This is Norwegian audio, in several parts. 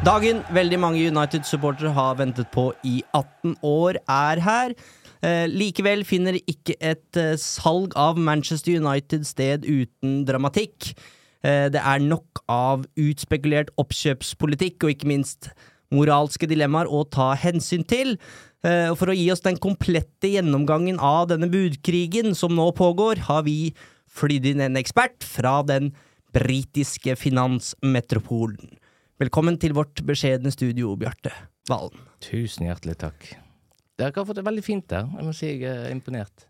Dagen veldig mange United-supportere har ventet på i 18 år, er her. Eh, likevel finner ikke et eh, salg av Manchester United sted uten dramatikk. Eh, det er nok av utspekulert oppkjøpspolitikk og ikke minst moralske dilemmaer å ta hensyn til. Eh, og for å gi oss den komplette gjennomgangen av denne budkrigen som nå pågår, har vi flydd inn en ekspert fra den britiske finansmetropolen. Velkommen til vårt beskjedne studio, Bjarte Valen. Tusen hjertelig takk. Dere har fått det veldig fint der. Jeg må si jeg er imponert.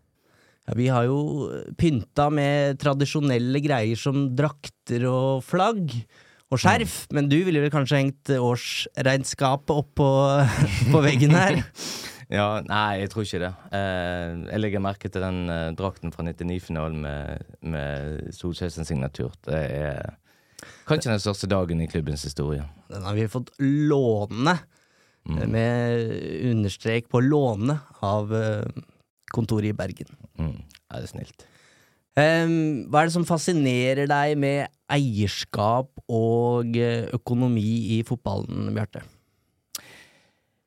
Ja, vi har jo pynta med tradisjonelle greier som drakter og flagg og skjerf, men du ville vel kanskje hengt årsregnskapet opp på, på veggen her? Ja, nei, jeg tror ikke det. Eh, jeg legger merke til den eh, drakten fra 99-finalen med, med Solskjærs signatur. Det er kanskje den største dagen i klubbens historie. Den har vi fått låne, mm. med understrek på låne, av eh, kontoret i Bergen. Mm. Ja, det er snilt. Em, hva er det som fascinerer deg med eierskap og eh, økonomi i fotballen, Bjarte?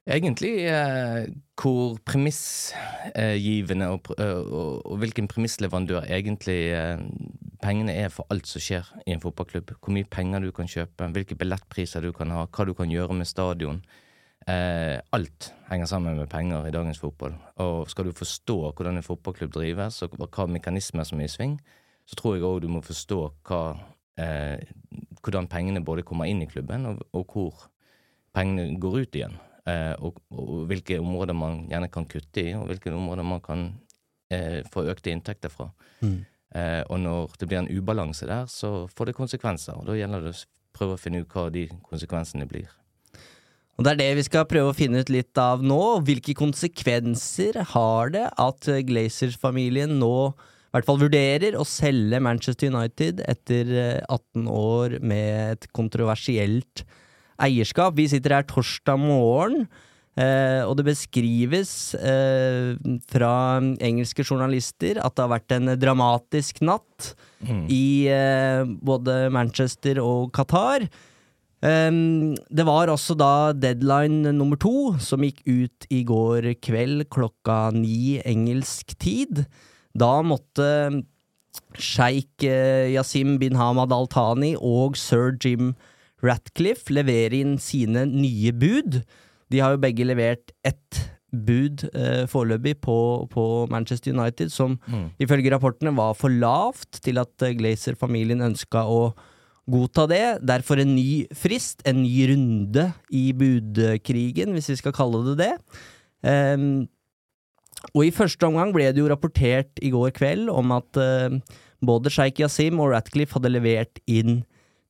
Egentlig eh, hvor premissgivende og, eh, og, og hvilken premissleverandør egentlig eh, pengene er for alt som skjer i en fotballklubb. Hvor mye penger du kan kjøpe, hvilke billettpriser du kan ha, hva du kan gjøre med stadion. Eh, alt henger sammen med penger i dagens fotball. Og skal du forstå hvordan en fotballklubb drives, og hva mekanismer som er i sving, så tror jeg òg du må forstå hva, eh, hvordan pengene både kommer inn i klubben, og, og hvor pengene går ut igjen. Eh, og, og hvilke områder man gjerne kan kutte i, og hvilke områder man kan eh, få økte inntekter fra. Eh, og når det blir en ubalanse der, så får det konsekvenser. Og da gjelder det å prøve å finne ut hva de konsekvensene blir. Og det er det vi skal prøve å finne ut litt av nå. Hvilke konsekvenser har det at Glazers-familien nå i hvert fall vurderer å selge Manchester United etter eh, 18 år med et kontroversielt eierskap? Vi sitter her torsdag morgen. Eh, og det beskrives eh, fra engelske journalister at det har vært en dramatisk natt i eh, både Manchester og Qatar. Um, det var også da deadline nummer to, som gikk ut i går kveld klokka ni engelsk tid. Da måtte sjeik eh, Yasim bin Hamad Al Thani og sir Jim Ratcliffe levere inn sine nye bud. De har jo begge levert ett bud eh, foreløpig på, på Manchester United, som ifølge rapportene var for lavt til at eh, Glazer-familien ønska å godta det. Derfor en ny frist, en ny runde i budkrigen, hvis vi skal kalle det det. Um, og i første omgang ble det jo rapportert i går kveld om at uh, både Sheikh Yasim og Ratcliffe hadde levert inn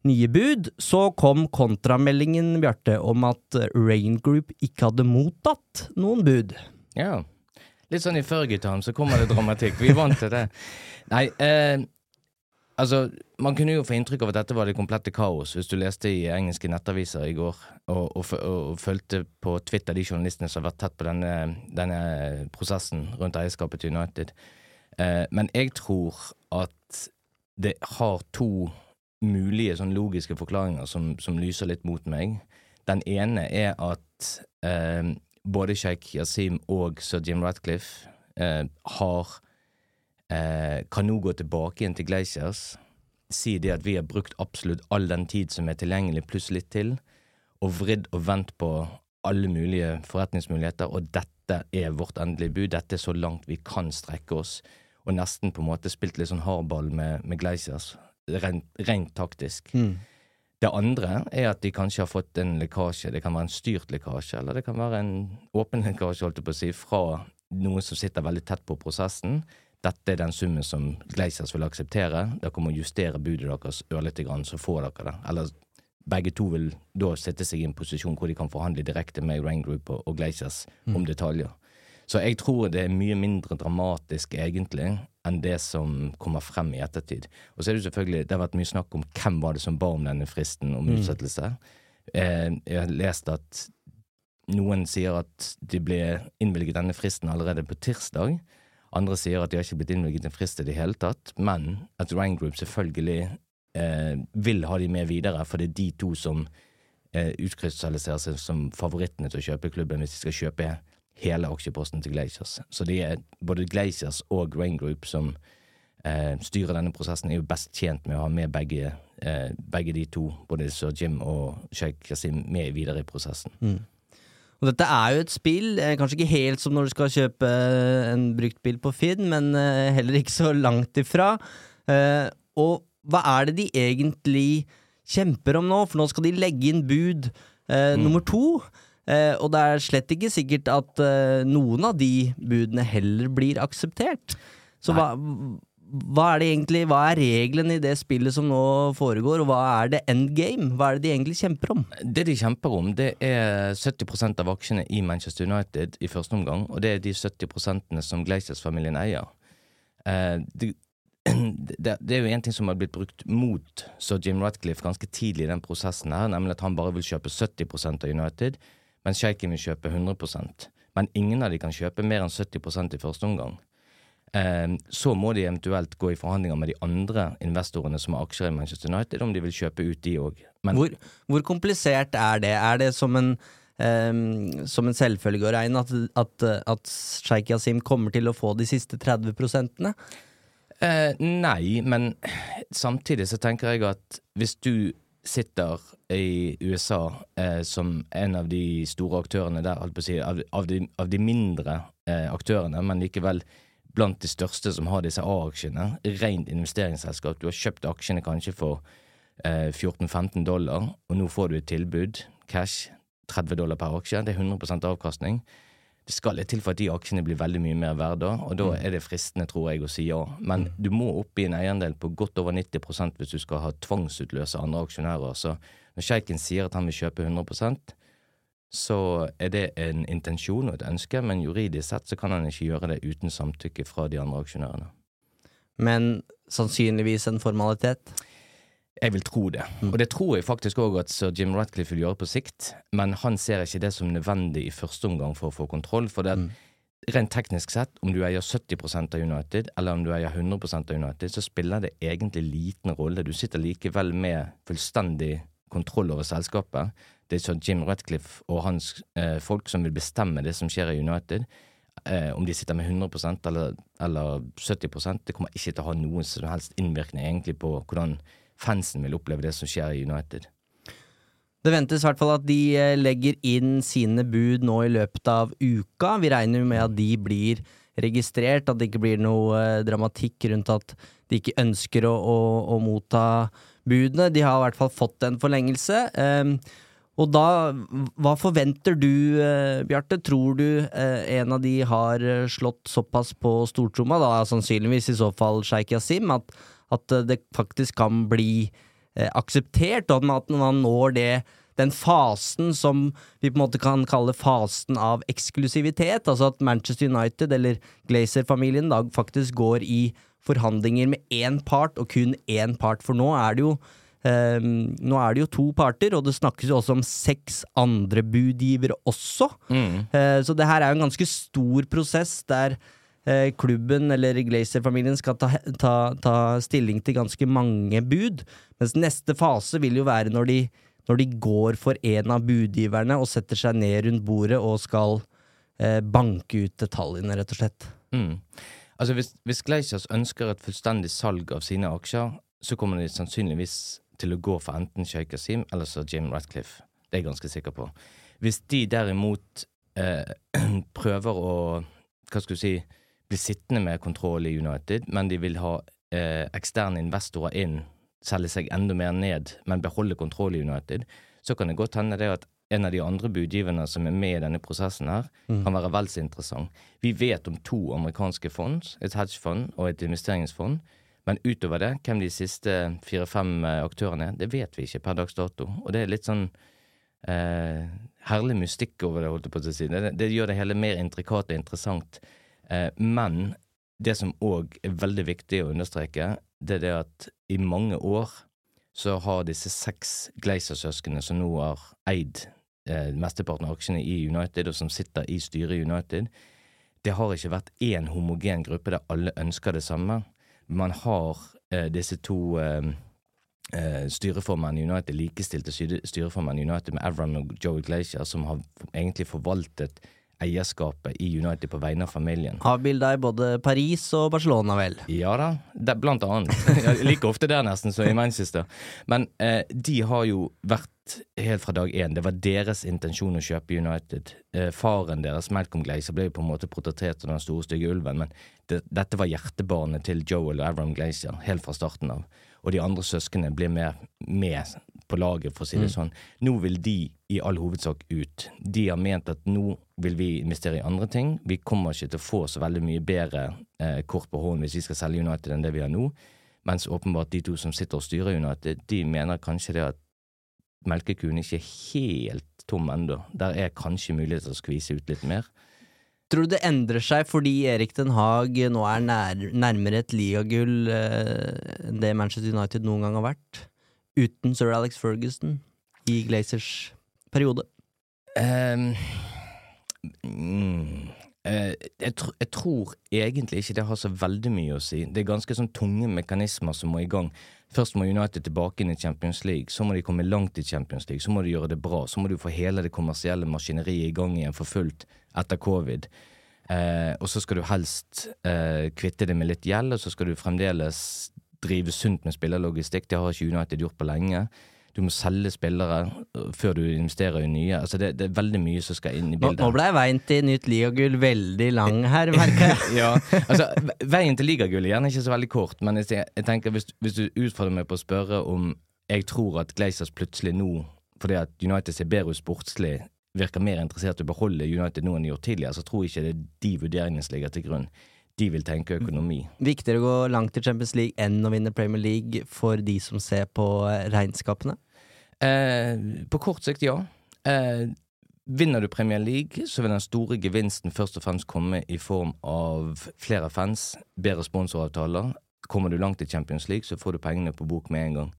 nye bud. Så kom kontrameldingen, Bjarte, om at Rain Group ikke hadde mottatt noen bud. Ja. Litt sånn i Fergie-time så kommer det dramatikk. Vi er vant til det. Nei, eh, altså Man kunne jo få inntrykk av at dette var det komplette kaos hvis du leste i engelske nettaviser i går og, og, og fulgte på Twitter de journalistene som har vært tett på denne, denne prosessen rundt eierskapet til United. Eh, men jeg tror at det har to mulige sånn logiske forklaringer som, som lyser litt mot meg. Den ene er at eh, både sjeik Yasim og sir Jim Ratcliffe eh, har eh, kan nå gå tilbake igjen til Glaciers, si det at vi har brukt absolutt all den tid som er tilgjengelig, pluss litt til, og vridd og vendt på alle mulige forretningsmuligheter, og dette er vårt endelige bud, dette er så langt vi kan strekke oss, og nesten på en måte spilt litt sånn hardball med, med Glaciers, rent, rent taktisk. Det andre er at de kanskje har fått en lekkasje. Det kan være en styrt lekkasje, eller det kan være en åpen lekkasje, holdt jeg på å si, fra noen som sitter veldig tett på prosessen. Dette er den summen som Gleisers vil akseptere. Dere må justere budet deres ørlite grann, så får dere det. Eller begge to vil da sette seg i en posisjon hvor de kan forhandle direkte med Rain Group og, og mm. om detaljer. Så jeg tror det er mye mindre dramatisk, egentlig, enn det som kommer frem i ettertid. Og så er det selvfølgelig, det har vært mye snakk om hvem var det som ba om denne fristen om utsettelse. Eh, jeg har lest at noen sier at de ble innvilget denne fristen allerede på tirsdag. Andre sier at de har ikke blitt innvilget en frist i det hele tatt, men at Rain Group selvfølgelig eh, vil ha de med videre, for det er de to som eh, utkrystalliserer seg som favorittene til å kjøpe klubben hvis de skal kjøpe hele aksjeposten til Glaciers. Så det er både Glaciers og Rain Group som eh, styrer denne prosessen, er jo best tjent med å ha med begge, eh, begge de to, både Sir Jim og Sheikh Kasim, med videre i prosessen. Mm. Og dette er jo et spill, eh, kanskje ikke helt som når du skal kjøpe eh, en brukt bil på Finn, men eh, heller ikke så langt ifra. Og hva er det de egentlig kjemper om nå? For nå skal de legge inn bud eh, Mm. nummer to. Eh, og det er slett ikke sikkert at eh, noen av de budene heller blir akseptert. Så hva, hva er det egentlig Hva er reglene i det spillet som nå foregår, og hva er det endgame? Hva er det de egentlig kjemper om? Det de kjemper om, det er 70% av aksjene i Manchester United i første omgang, og det er de 70% som Glaciers-familien eier. Eh, det, det, det er jo en ting som har blitt brukt mot Sir Jim Ratcliffe ganske tidlig i den prosessen her, nemlig at han bare vil kjøpe 70% av United, mens sjeiken vil kjøpe 100% Men ingen av de kan kjøpe mer enn 70% i første omgang. Eh, så må de eventuelt gå i forhandlinger med de andre investorene som har aksjer i Manchester United, om de vil kjøpe ut de òg. Hvor, hvor komplisert er det? Er det som en, um, som en selvfølge å regne at, at, at Sheikh Yasim kommer til å få de siste 30 prosentene? Eh, nei, men samtidig så tenker jeg at hvis du sitter i USA eh, som en av de store aktørene der, si, av, av, de, av de mindre eh, aktørene, men likevel blant de største som har disse A-aksjene, rent investeringsselskap. Du har kjøpt aksjene kanskje for eh, 14-15 dollar, og nå får du et tilbud, cash, 30 dollar per aksje. Det er 100% avkastning. Det skal litt til for at de aksjene blir veldig mye mer verdt da, og da er det fristende, tror jeg, å si ja. Men du må opp i en eiendel på godt over 90% hvis du skal ha tvangsutløse andre aksjonærer. Så når sjeiken sier at han vil kjøpe 100% så er det en intensjon og et ønske, men juridisk sett så kan han ikke gjøre det uten samtykke fra de andre aksjonærene. Men sannsynligvis en formalitet? Jeg vil tro det. Og det tror jeg faktisk òg at sir Jim Ratcliffe vil gjøre på sikt, men han ser ikke det som nødvendig i første omgang for å få kontroll. For det at rent teknisk sett, om du eier 70% av United, eller om du eier 100% av United, så spiller det egentlig liten rolle. Du sitter likevel med fullstendig kontroll over selskapet. Det er sir Jim Ratcliffe og hans eh, folk som vil bestemme det som skjer i United. Eh, om de sitter med 100% eller, eller 70% det kommer ikke til å ha noen som helst innvirkning egentlig på hvordan fansen vil oppleve det som skjer i United. Det ventes i hvert fall at de eh, legger inn sine bud nå i løpet av uka. Vi regner med at de blir registrert, at det ikke blir noe eh, dramatikk rundt at de ikke ønsker å, å, å motta budene. De har i hvert fall fått en forlengelse. Ehm, og da, hva forventer du, eh, Bjarte? Tror du en av de har slått såpass på stortromma, da sannsynligvis i så fall Sheikh Yasim, at, at eh, det faktisk kan bli eh, akseptert, og at man, når det den fasen som vi på en måte kan kalle fasen av eksklusivitet, altså at Manchester United eller Glazer-familien da faktisk går i forhandlinger med én part, og kun én part, for nå er det jo Um, nå er det jo to parter, og det snakkes jo også om seks andre budgivere også. Eh, så det her er jo en ganske stor prosess der klubben eller Glazer-familien skal ta, ta, ta stilling til ganske mange bud. Mens neste fase vil jo være når de, når de går for en av budgiverne og setter seg ned rundt bordet og skal eh, banke ut detaljene, rett og slett. Mm. Altså hvis, hvis Glaciers ønsker et fullstendig salg av sine aksjer, så kommer de sannsynligvis til å gå for enten Sheikh Asim eller så Jim Ratcliffe. Det er jeg ganske sikker på. Hvis de derimot eh, prøver å hva skal du si, bli sittende med kontroll i United, men de vil ha eh, eksterne investorer inn, selge seg enda mer ned, men beholde kontroll i United, så kan det godt hende det at en av de andre budgiverne som er med i denne prosessen her, kan være vel så interessant. Vi vet om to amerikanske fond, et hedgefond og et investeringsfond. Men utover det, hvem de siste fire-fem eh, aktørene er, det vet vi ikke per dags dato. Og det er litt sånn eh, herlig mystikk over det, holdt jeg på å si. Det, det gjør det hele mer intrikat og interessant. Eh, men det som òg er veldig viktig å understreke, det er det at i mange år så har disse seks Glazer-søsknene som nå har eid eh, mesteparten av aksjene i United, og som sitter i styret i United, det har ikke vært én homogen gruppe der alle ønsker det samme. Man har eh, disse to eh, eh, styreformannen i United, likestilte styreformene i United med Avram og Joey Glacier, som har egentlig forvaltet eierskapet i United på vegne av familien. Avbilda i både Paris og Barcelona, vel. Ja da, det, blant annet. Like ofte der nesten som i Manchester. Men eh, de har jo vært helt fra dag én. Det var deres intensjon å kjøpe United. Eh, faren deres, Malcolm Glazer, ble jo på en måte portrettert som den store, stygge ulven, men det, dette var hjertebarnet til Joel og Avram Glazer helt fra starten av. Og de andre søsknene ble mer med på laget, for å si det sånn. Nå vil de i all hovedsak ut. De har ment at nå vil vi investere i andre ting. Vi kommer ikke til å få så veldig mye bedre eh, kort på hånden hvis vi skal selge United enn det vi har nå. Mens åpenbart de to som sitter og styrer United, de mener kanskje det at melkekuen ikke er helt tom ennå. Der er kanskje mulighet til å skvise ut litt mer. Tror du det endrer seg fordi Erik Den Haag nå er nær, nærmere et ligagull eh, enn det Manchester United noen gang har vært? Uten sir Alex Ferguson i Glazers periode. Um, mm, uh, jeg, tr jeg tror egentlig ikke det har så veldig mye å si. Det er ganske sånn tunge mekanismer som må i gang. Først må United tilbake inn i Champions League, så må de komme langt i Champions League, så må de gjøre det bra, så må du få hele det kommersielle maskineriet i gang igjen for fullt etter covid. Eh, og så skal du helst eh, kvitte det med litt gjeld, og så skal du fremdeles drive sunt med spillerlogistikk. Det har ikke United gjort på lenge. Du må selge spillere øh, før du investerer i nye. Altså det, det er veldig mye som skal inn i bildet. nå ble veien til nytt ligagull veldig lang her, merker jeg. ja, altså Veien til ligagull er gjerne ikke så veldig kort, men jeg, jeg tenker hvis, hvis du utfordrer meg på å spørre om jeg tror at Glazers plutselig nå, fordi at United ser bedre ut sportslig, virker mer interessert i å beholde United nå enn de gjorde tidligere, så tror jeg ikke det er de vurderingene som ligger til grunn. De vil tenke økonomi. Viktigere å gå langt i Champions League enn å vinne Premier League for de som ser på eh, regnskapene? Eh, på kort sikt, ja. Eh, vinner du Premier League, så vil den store gevinsten først og fremst komme i form av flere fans, bedre sponsoravtaler. Kommer du langt i Champions League, så får du pengene på bok med en gang.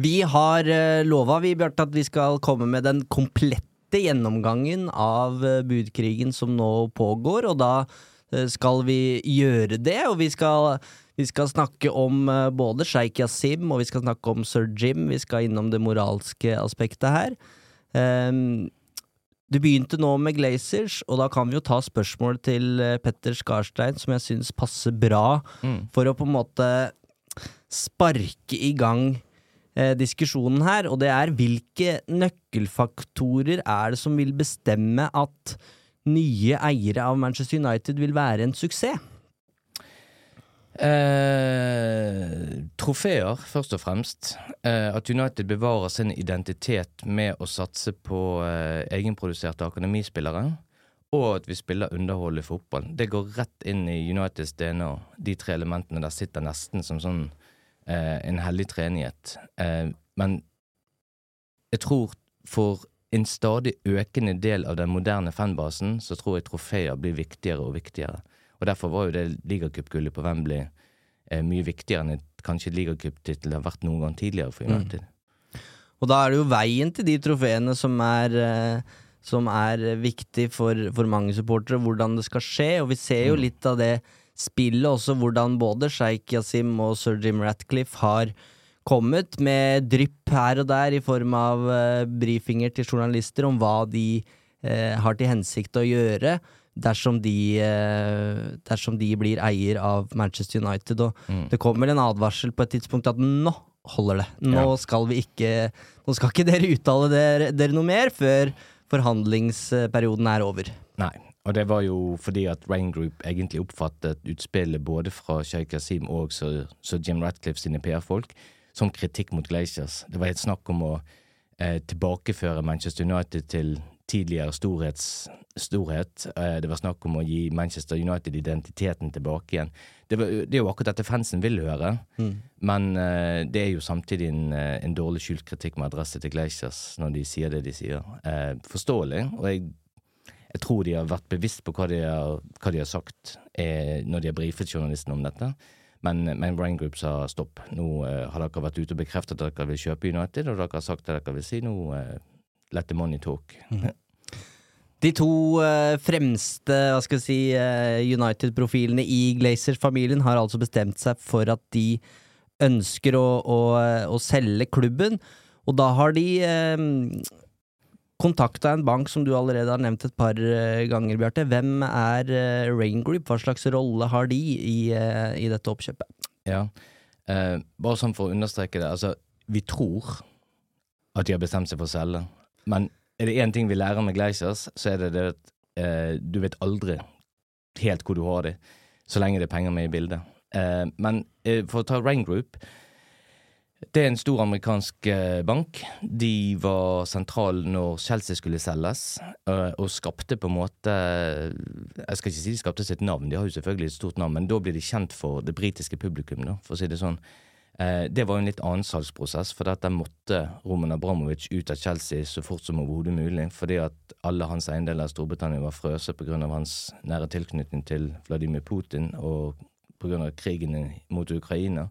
Vi har uh, lova, vi, Bjarte, at vi skal komme med den komplette gjennomgangen av eh, budkrigen som nå pågår, og da eh, skal vi gjøre det, og vi skal, vi skal snakke om eh, både Sheikh Yasim, og vi skal snakke om sir Jim, vi skal innom det moralske aspektet her. Um, du begynte nå med Glazers, og da kan vi jo ta spørsmål til eh, Petter Skarstein, som jeg syns passer bra, Mm. for å på en måte sparke i gang eh, diskusjonen her, og det er hvilke nøkkelfaktorer er det som vil bestemme at nye eiere av Manchester United vil være en suksess? Eh, trofeer, først og fremst. Eh, at United bevarer sin identitet med å satse på eh, egenproduserte akademispillere. Og at vi spiller underholdende fotball. Det går rett inn i Uniteds DNA. De tre elementene der sitter nesten som sånn eh, en hellig treenighet. Eh, men jeg tror for en stadig økende del av den moderne fanbasen, så tror jeg trofeer blir viktigere og viktigere. Og derfor var jo det ligacupgullet på Wembley eh, mye viktigere enn et, kanskje ligacuptittel har vært noen gang tidligere for United. Og da er det jo veien til de trofeene som er, eh, som er viktig for, for mange supportere, hvordan det skal skje. Og vi ser jo Mm. litt av det spillet også, hvordan både Sheikh Yasim og sir Jim Ratcliffe har kommet med drypp her og der i form av eh, brifinger til journalister om hva de eh, har til hensikt å gjøre dersom de, eh, dersom de blir eier av Manchester United. Og Mm. det kom vel en advarsel på et tidspunkt at nå holder det. Nå Ja. skal vi ikke Nå skal ikke dere uttale dere, dere noe mer før forhandlingsperioden er over. Nei. Og det var jo fordi at Rain Group egentlig oppfattet utspillet både fra Sheikh Yasim og så, så Jim Ratcliffe sine PR-folk som kritikk mot Glaciers. Det var helt snakk om å eh, tilbakeføre Manchester United til tidligere storhets, storhet. Eh, det var snakk om å gi Manchester United identiteten tilbake igjen. Det, var, det er jo akkurat dette fansen vil høre, men eh, det er jo samtidig en, eh, en dårlig skjult kritikk med adresse til Glaciers når de sier det de sier. Eh, forståelig, og jeg jeg tror de har vært bevisst på hva de har, hva de har sagt eh, når de har brifet journalisten om dette. Men, men Brain Group sa stopp. Nå eh, har dere vært ute og bekreftet at dere vil kjøpe United, og dere har sagt det dere vil si. Nå eh, let the money talk. De to eh, fremste hva skal jeg si, eh, United-profilene i Glazers-familien har altså bestemt seg for at de ønsker å, å, å selge klubben. Og da har de eh, kontakta en bank som du allerede har nevnt et par eh, ganger, Bjarte. Hvem er eh, Rain Group? Hva slags rolle har de i, eh, i dette oppkjøpet? Ja. Eh, bare sånn for å understreke det. Altså, vi tror at de har bestemt seg for å selge. Men er det én ting vi lærer med Glaciers, så er det det at eh, du vet aldri helt hvor du har dem, så lenge det er penger med i bildet. Eh, men for å ta Rain Group det er en stor amerikansk eh, bank. De var sentral når Chelsea skulle selges, eh, og skapte på en måte Jeg skal ikke si de skapte sitt navn, de har jo selvfølgelig et stort navn, men da blir de kjent for det britiske publikum, da, for å si det sånn. Eh, det var jo en litt annen salgsprosess, for der måtte Roman Abramovic ut av Chelsea så fort som overhodet mulig, fordi at alle hans eiendeler i Storbritannia var frøse pga. hans nære tilknytning til Vladimir Putin og pga. krigen mot Ukraina.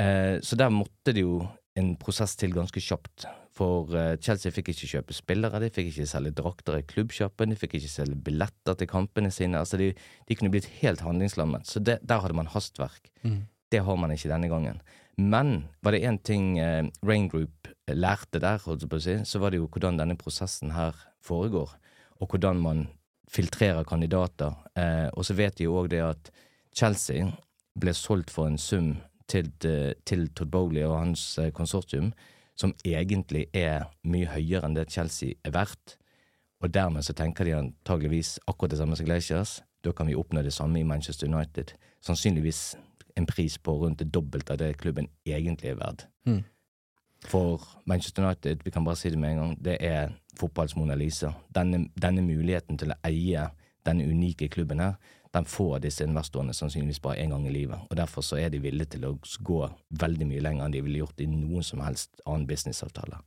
Eh, så der måtte det jo en prosess til ganske kjapt. For eh, Chelsea fikk ikke kjøpe spillere, de fikk ikke selge drakter i klubbsjappen, de fikk ikke selge billetter til kampene sine. Altså de, de kunne blitt helt handlingslammet. Så det, der hadde man hastverk. Mm. Det har man ikke denne gangen. Men var det én ting eh, Rain Group lærte der, si, så var det jo hvordan denne prosessen her foregår, og hvordan man filtrerer kandidater. Eh, og så vet de jo òg det at Chelsea ble solgt for en sum til, til Todd Bowley og hans eh, konsortium, som egentlig er mye høyere enn det Chelsea er verdt. Og dermed så tenker de antageligvis akkurat det samme som Glaciers. Da kan vi oppnå det samme i Manchester United. Sannsynligvis en pris på rundt det dobbelte av det klubben egentlig er verdt. Mm. For Manchester United, vi kan bare si det med en gang, det er fotballs Mona Lisa. Denne, denne muligheten til å eie denne unike klubben her, den får disse investorene sannsynligvis bare én gang i livet. Og Derfor så er de villige til å gå veldig mye lenger enn de ville gjort i noen som helst annen businessavtale.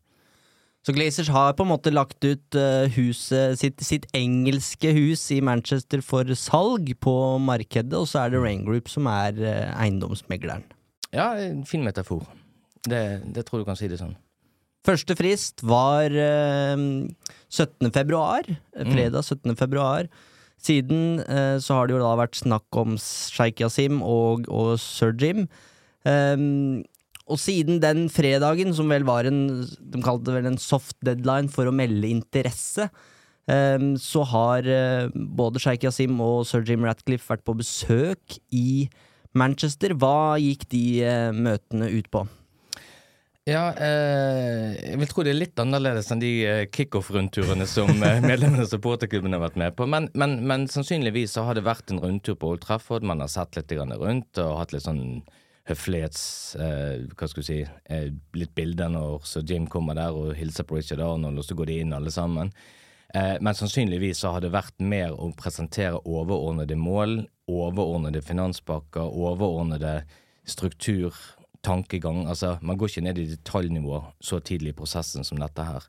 Så Glazers har på en måte lagt ut uh, huset, sitt, sitt, engelske hus i Manchester for salg på markedet, og så er det Rain Group som er uh, eiendomsmegleren. Ja, en fin metafor. Det, det, tror du kan si det sånn. Første frist var uh, eh, 17. februar. Fredag 17. februar. Siden eh, så har det jo da vært snakk om Sheikh Yasim og, og Sir Jim. Um, og siden den fredagen, som vel var en De kalte det vel en soft deadline for å melde interesse, um, så har uh, både Sheikh Yasim og Sir Jim Ratcliffe vært på besøk i Manchester. Hva gikk de uh, møtene ut på? Ja, eh, jeg vil tro det er litt annerledes enn de eh, kickoff-rundturene som eh, medlemmene av supporterklubben har vært med på. Men, men, men, sannsynligvis så har det vært en rundtur på Old Trafford. Man har sett litt rundt og hatt litt sånn høflighets... Eh, hva skal du si eh, Litt bilder når så Jim kommer der og hilser på Richard Arnold, og så går de inn alle sammen. Eh, men sannsynligvis så har det vært mer å presentere overordnede mål, overordnede finanspakker, overordnede struktur tankegang. Altså, man går ikke ned i detaljnivå så tidlig i prosessen som dette her.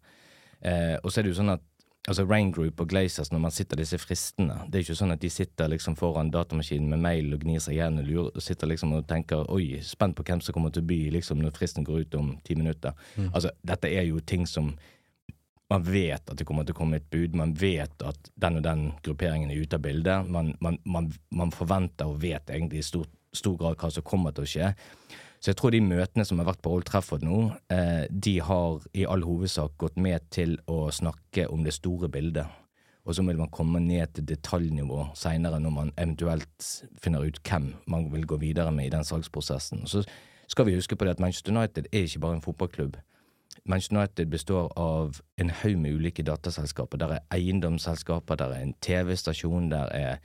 Eh, og så er det jo sånn at altså Rain Group og Glazers, når man sitter disse fristene Det er ikke sånn at de sitter liksom foran datamaskinen med mail og gnir seg igjen og lurer, og sitter liksom og tenker oi, spent på hvem som kommer til å by liksom når fristen går ut om ti minutter. Mm. Altså, dette er jo ting som man vet at det kommer til å komme et bud, man vet at den og den grupperingen er ute av bildet. Man, man, man, man forventer og vet egentlig i stor, stor grad hva som kommer til å skje. Så jeg tror de møtene som har vært på Old Trafford nå, eh, de har i all hovedsak gått med til å snakke om det store bildet. Og så vil man komme ned til detaljnivå seinere, når man eventuelt finner ut hvem man vil gå videre med i den salgsprosessen. Så skal vi huske på det at Manchester United er ikke bare en fotballklubb. Manchester United består av en haug med ulike dataselskaper. Der er eiendomsselskaper, der er en TV-stasjon, der er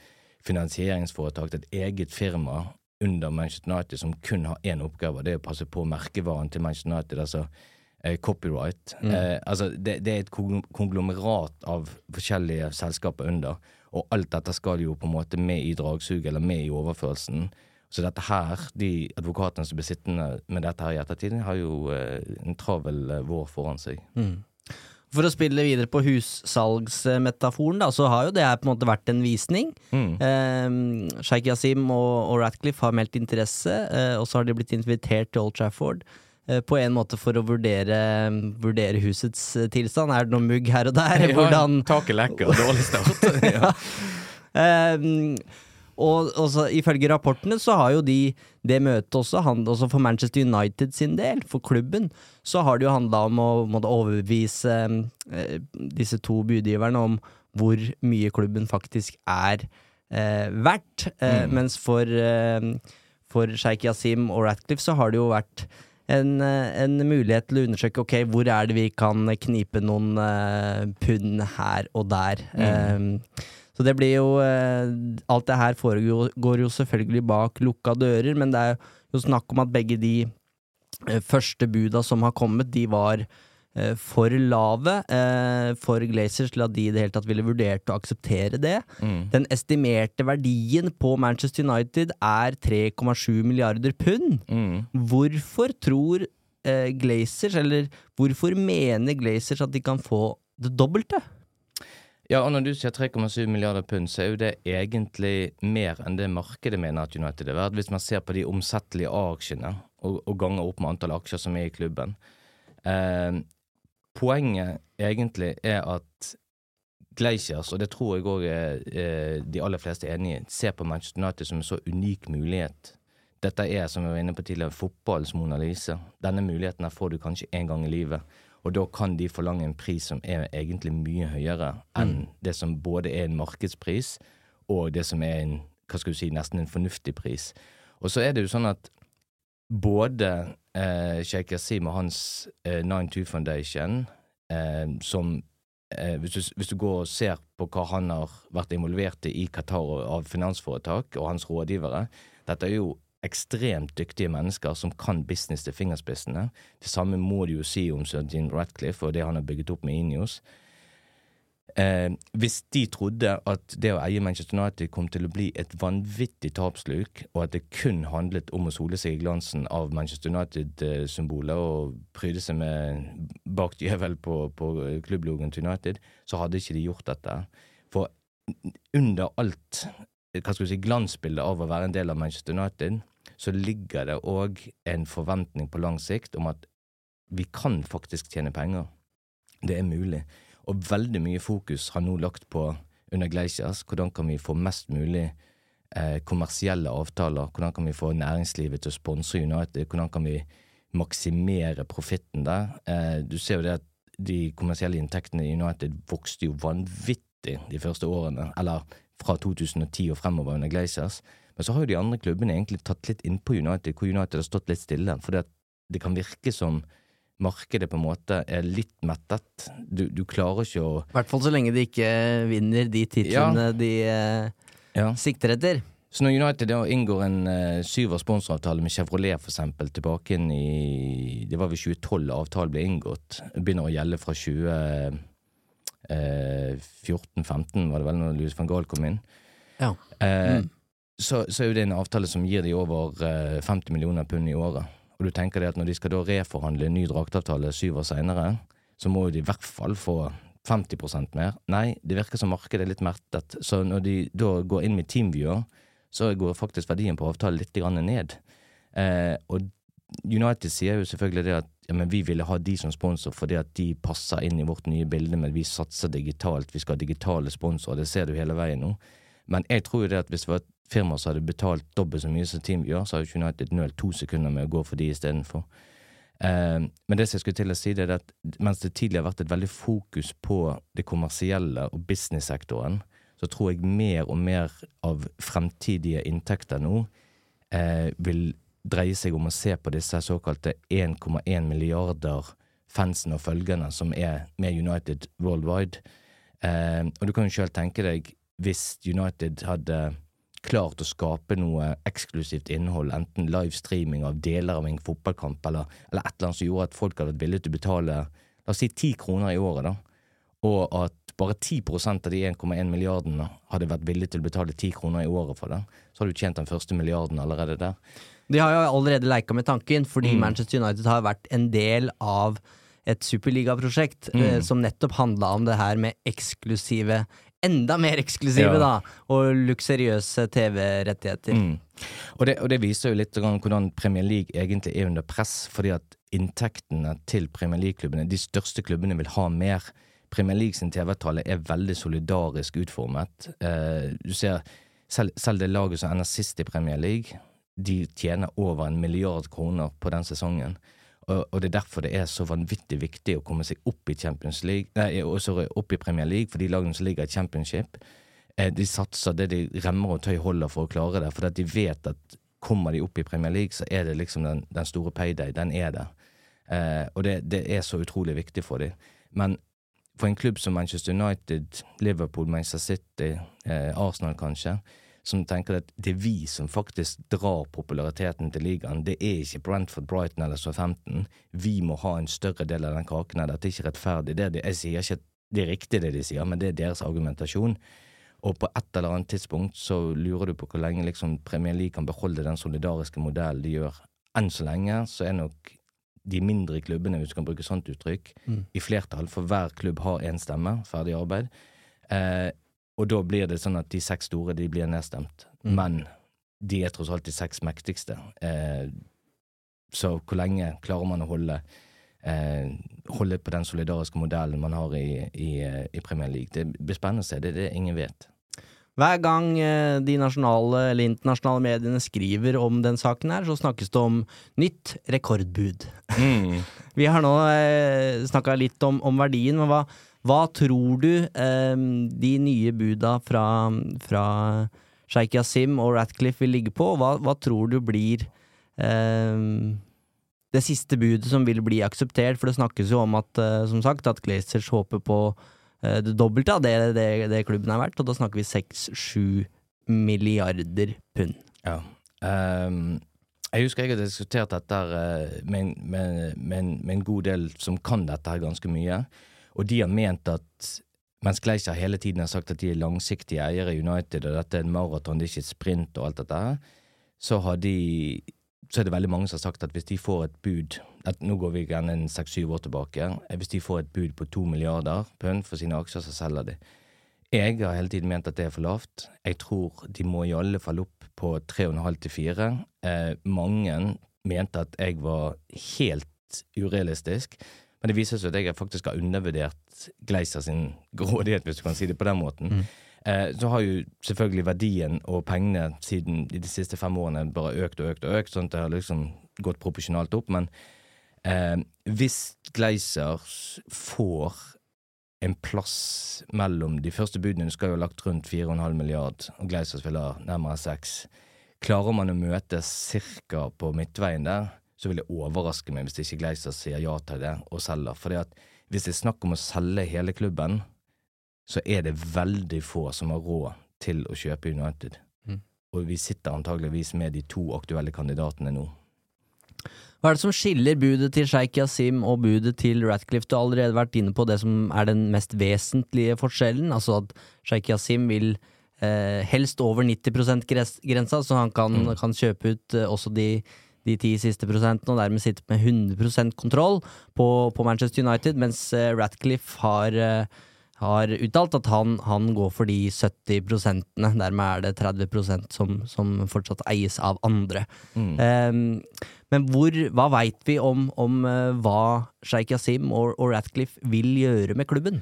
finansieringsforetak, er et eget firma under Manchester United som kun har én oppgave, det er å passe på merkevaren til Manchester United, altså eh, copyright. Mm. Eh, altså det, det, er et konglomerat av forskjellige selskaper under, og alt dette skal jo på en måte med i dragsuget, eller med i overførelsen. Så dette her, de advokatene som blir sittende med dette her i ettertid, har jo eh, en travel eh, vår foran seg. Mm. For å spille videre på hussalgsmetaforen, da, så har jo det her på en måte vært en visning. Mm. Eh, Sheikh Yasim og, og, Ratcliffe har meldt interesse, eh, og så har de blitt invitert til Old Trafford. Eh, på en måte for å vurdere, vurdere husets eh, tilstand. Er det noe mugg her og der? Ja, Hvordan Taket lekker, dårlig start. ja. Ehm, Og også, ifølge rapportene så har jo de det møtet også, han, også for Manchester United sin del, for klubben, så har det jo handla om å måtte overbevise eh, disse to budgiverne om hvor mye klubben faktisk er eh, verdt. Eh, Mm. Mens for, eh, for Sheikh Yasim og Ratcliffe så har det jo vært en, eh, en mulighet til å undersøke ok, hvor er det vi kan knipe noen eh, pund her og der. Mm. Så det blir jo eh, Alt det her foregår jo selvfølgelig bak lukka dører, men det er jo snakk om at begge de eh, første buda som har kommet, de var eh, for lave for Glazers til at de i det hele tatt ville vurdert å akseptere det. Mm. Den estimerte verdien på Manchester United er 3,7 milliarder pund. Mm. Hvorfor tror Glazers, eller hvorfor mener Glazers at de kan få det dobbelte? Ja, og når du sier 3,7 milliarder pund, så er jo det egentlig mer enn det markedet mener at United er verdt, hvis man ser på de omsettelige A-aksjene og, og ganger opp med antall aksjer som er i klubben. Eh, poenget egentlig er at Glaciers, og det tror jeg òg eh, de aller fleste er enig i, ser på Manchester United som en så unik mulighet. Dette er, som vi var inne på tidligere, fotballens Mona Lise. Denne muligheten her får du kanskje én gang i livet. Og da kan de forlange en pris som er egentlig mye høyere enn det som både er en markedspris, og det som er en, hva skal du si, nesten en fornuftig pris. Og så er det jo sånn at både eh, Sheikh Yasim og hans eh, 92 Foundation, eh, som eh, hvis, du, hvis du går og ser på hva han har vært involvert i i Qatar av finansforetak, og hans rådgivere Dette er jo ekstremt dyktige mennesker som kan business til fingerspissene. Det samme må du jo si om Sir Dean Ratcliffe og det han har bygget opp med Inios. Eh, hvis de trodde at det å eie Manchester United kom til å bli et vanvittig tapsluk, og at det kun handlet om å sole seg i glansen av Manchester United-symbolet og pryde seg med bakt djevel på, på klubblogoen til United, så hadde ikke de gjort dette. For under alt hva skal du si, glansbildet av å være en del av Manchester United, så ligger det òg en forventning på lang sikt om at vi kan faktisk tjene penger. Det er mulig. Og veldig mye fokus har nå lagt på under Gleisjas, hvordan kan vi få mest mulig eh, kommersielle avtaler, hvordan kan vi få næringslivet til å sponse United, hvordan kan vi maksimere profitten der. Eh, du ser jo det at de kommersielle inntektene i United vokste jo vanvittig de første årene, eller fra 2010 og fremover under Glaciers. Men så har jo de andre klubbene egentlig tatt litt innpå United, hvor United har stått litt stille. For det, det kan virke som markedet på en måte er litt mettet. Du, du klarer ikke å I hvert fall så lenge de ikke vinner de titlene de eh, ja. sikter etter. Så når United da inngår en eh, syver sponsoravtale med Chevrolet for eksempel, tilbake inn i Det var vel 2012 avtalen ble inngått. Begynner å gjelde fra 2014-15, var det vel, når Louis van Gaal kom inn. Ja. Eh, Mm. Så, så er jo det en avtale som gir de over eh, 50 millioner pund i året. Og du tenker det at når de skal da reforhandle en ny draktavtale syv år seinere, så må jo de i hvert fall få 50% mer. Nei, det virker som markedet er litt mertet. Så når de da går inn med Teamviewer, så går faktisk verdien på avtalen litt ned. Eh, og United sier jo selvfølgelig det at ja, vi ville ha de som sponsor fordi at de passer inn i vårt nye bilde, men vi satser digitalt, vi skal ha digitale sponsorer, det ser du hele veien nå. Men jeg tror jo det at hvis det var et firma som hadde betalt dobbelt så mye som Team gjør, så jo ikke United nølt to sekunder med å gå for de istedenfor. Eh, men det som jeg skulle til å si, det er at mens det tidligere har vært et veldig fokus på det kommersielle og business-sektoren, så tror jeg mer og mer av fremtidige inntekter nå eh, vil dreie seg om å se på disse såkalte 1,1 milliarder fansen og følgerne som er med United worldwide. Eh, og du kan jo sjøl tenke deg, hvis United hadde klart å skape noe eksklusivt innhold, enten livestreaming av deler av en fotballkamp, eller, eller et eller annet som gjorde at folk hadde vært villige til å betale la oss si ti kroner i året, da, og at bare 10% av de 1,1 milliardene hadde vært villige til å betale 10 kroner i året for det, så hadde du tjent den første milliarden allerede der. De har jo allerede leika med tanken, fordi Mm. Manchester United har vært en del av et superligaprosjekt Mm. eh, som nettopp handla om det her med eksklusive Enda mer eksklusive, Ja. da! Og luksuriøse TV-rettigheter. Mm. Og, og det viser jo litt hvordan Premier League egentlig er under press, fordi at inntektene til Premier League-klubbene, de største klubbene, vil ha mer. Premier League sin TV-avtale er veldig solidarisk utformet. Eh, du ser selv, selv det laget som ender sist i Premier League, de tjener over en milliard kroner på den sesongen. Og, det er derfor det er så vanvittig viktig å komme seg opp i Champions League, nei, sorry, opp i Premier League, for de lagene som ligger i Championship. Eh, de satser det de remmer og tøy holder for å klare det, for de vet at kommer de opp i Premier League, så er det liksom den, den store payday. Den er der. Eh, og det, det, er så utrolig viktig for dem. Men for en klubb som Manchester United, Liverpool, Manchester City, eh, Arsenal kanskje, som tenker at det er vi som faktisk drar populariteten til ligaen. Det er ikke Brentford, Brighton eller Southampton. Vi må ha en større del av den kaken her. Dette er ikke rettferdig. Det er, det, jeg sier ikke at det er riktig det de sier, men det er deres argumentasjon. Og på et eller annet tidspunkt så lurer du på hvor lenge liksom Premier League kan beholde den solidariske modellen de gjør. Enn så lenge så er nok de mindre klubbene, hvis du kan bruke sånt uttrykk, mm. i flertall, for hver klubb har én stemme, ferdig arbeid. Eh, og da blir det sånn at de seks store de blir nedstemt. Mm. Men de er tross alt de seks mektigste. Eh, så hvor lenge klarer man å holde, eh, holde på den solidariske modellen man har i, i, i Premier League? Det blir spennende å se. Det er det ingen vet. Hver gang eh, de nasjonale eller internasjonale mediene skriver om den saken her, så snakkes det om nytt rekordbud. Mm. Vi har nå eh, snakka litt om, om, verdien, men hva, hva tror du eh, de nye buda fra, fra Sheikh Yasim og Ratcliffe vil ligge på? Hva, hva tror du blir eh, det siste budet som vil bli akseptert? For det snakkes jo om at, eh, som sagt, at Glazers håper på Eh, det dobbelte av det, det, det, klubben er verdt, og da snakker vi seks-sju milliarder pund. Ja. Um, jeg husker jeg har diskutert dette eh, med, med, med, med, en god del som kan dette her ganske mye, og de har ment at mens Gleiser hele tiden har sagt at de er langsiktige eiere i United, og dette er en maraton, det er ikke et sprint og alt dette så har de så er det veldig mange som har sagt at hvis de får et bud at Nå går vi gjerne seks-syv år tilbake. Eh, hvis de får et bud på to milliarder pund for sine aksjer, så selger de. Jeg har hele tiden ment at det er for lavt. Jeg tror de må i alle fall opp på tre og en halv til fire. Eh, mange mente at jeg var helt urealistisk. Men det viser seg at jeg faktisk har undervurdert Gleiser sin grådighet, hvis du kan si det på den måten. Mm. Eh, så har jo selvfølgelig verdien og pengene siden de siste fem årene bare økt og økt og økt, sånn at det har liksom gått proporsjonalt opp. Men eh, hvis Gleiser får en plass mellom de første budene Du skal jo ha lagt rundt 4,5 milliard, og Gleisers vil ha nærmere 6. Klarer man å møtes cirka på midtveien der, så vil det overraske meg hvis ikke Gleiser sier ja til det og selger. Fordi at hvis det er snakk om å selge hele klubben, så er det veldig få som har råd til å kjøpe United. Mm. Og vi sitter antageligvis med de to aktuelle kandidatene nå. Hva er det som skiller budet til Sheikh Yasim og budet til Ratcliffe? Du har allerede vært inne på det som er den mest vesentlige forskjellen, altså at Sheikh Yasim vil eh, helst over 90 %-grensa, så han kan, mm. kan kjøpe ut eh, også de de ti siste prosentene, og dermed sitter med 100% kontroll på, på, Manchester United, mens eh, Ratcliffe har eh, har uttalt at han, han, går for de 70 prosentene. Dermed er det 30% som, som fortsatt eies av andre. Mm. Um, men hvor, hva veit vi om, om uh, hva Sheikh Yasim og, og, Ratcliffe vil gjøre med klubben?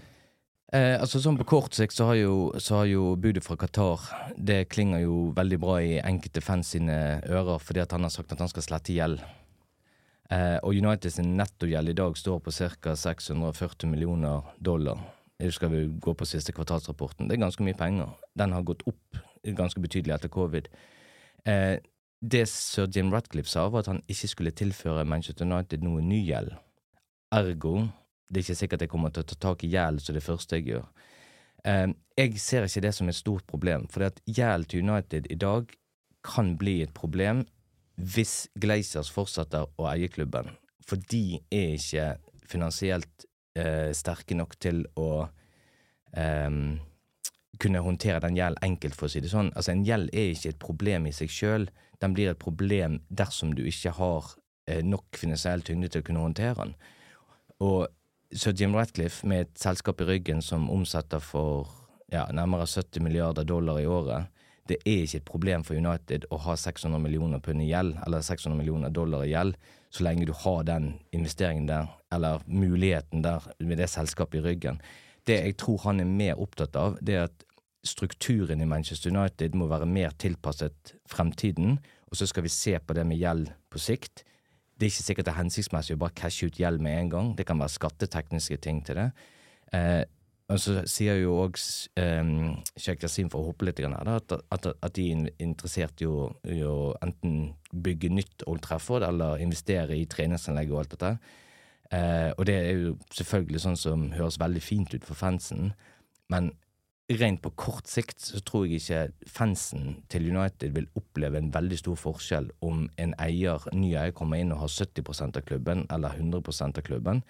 Eh, altså sånn På kort sikt så har, jo, så har jo budet fra Qatar Det klinger jo veldig bra i enkelte fans sine ører, fordi at han har sagt at han skal slette gjeld. Eh, og Uniteds nettogjeld i dag står på ca. 640 millioner dollar. Jeg skal vi gå på siste kvartalsrapporten. Det er ganske mye penger. Den har gått opp ganske betydelig etter covid. Eh, det sir Jim Ratcliffe sa, var at han ikke skulle tilføre Manchester United noe ny gjeld. Ergo det er ikke sikkert jeg kommer til å ta tak i gjeld som det første jeg gjør. Eh, jeg ser ikke det som et stort problem, for gjeld til United i dag kan bli et problem hvis Glazers fortsetter å eie klubben. For de er ikke finansielt eh, sterke nok til å eh, kunne håndtere den gjeld enkelt, for å si det sånn. Altså, en gjeld er ikke et problem i seg sjøl. Den blir et problem dersom du ikke har eh, nok finansiell tyngde til å kunne håndtere den. Og så Jim Ratcliffe, med et selskap i ryggen som omsetter for ja, nærmere 70 milliarder dollar i året, det er ikke et problem for United å ha 600 millioner pund i gjeld, eller 600 millioner dollar i gjeld, så lenge du har den investeringen der, eller muligheten der med det selskapet i ryggen. Det jeg tror han er mer opptatt av, det er at strukturen i Manchester United må være mer tilpasset fremtiden, og så skal vi se på det med gjeld på sikt. Det er ikke sikkert det er hensiktsmessig å bare cashe ut gjeld med en gang. Det kan være skattetekniske ting til det. Eh, og så sier jo òg um, Sheikh Yasin, for å hoppe litt her, at, at, at, de er interessert i å, enten bygge nytt Old Trafford eller investere i treningsanlegg og alt dette. Eh, og det er jo selvfølgelig sånn som høres veldig fint ut for fansen, men rent på kort sikt så tror jeg ikke fansen til United vil oppleve en veldig stor forskjell om en eier, ny eier kommer inn og har 70% av klubben eller 100% av klubben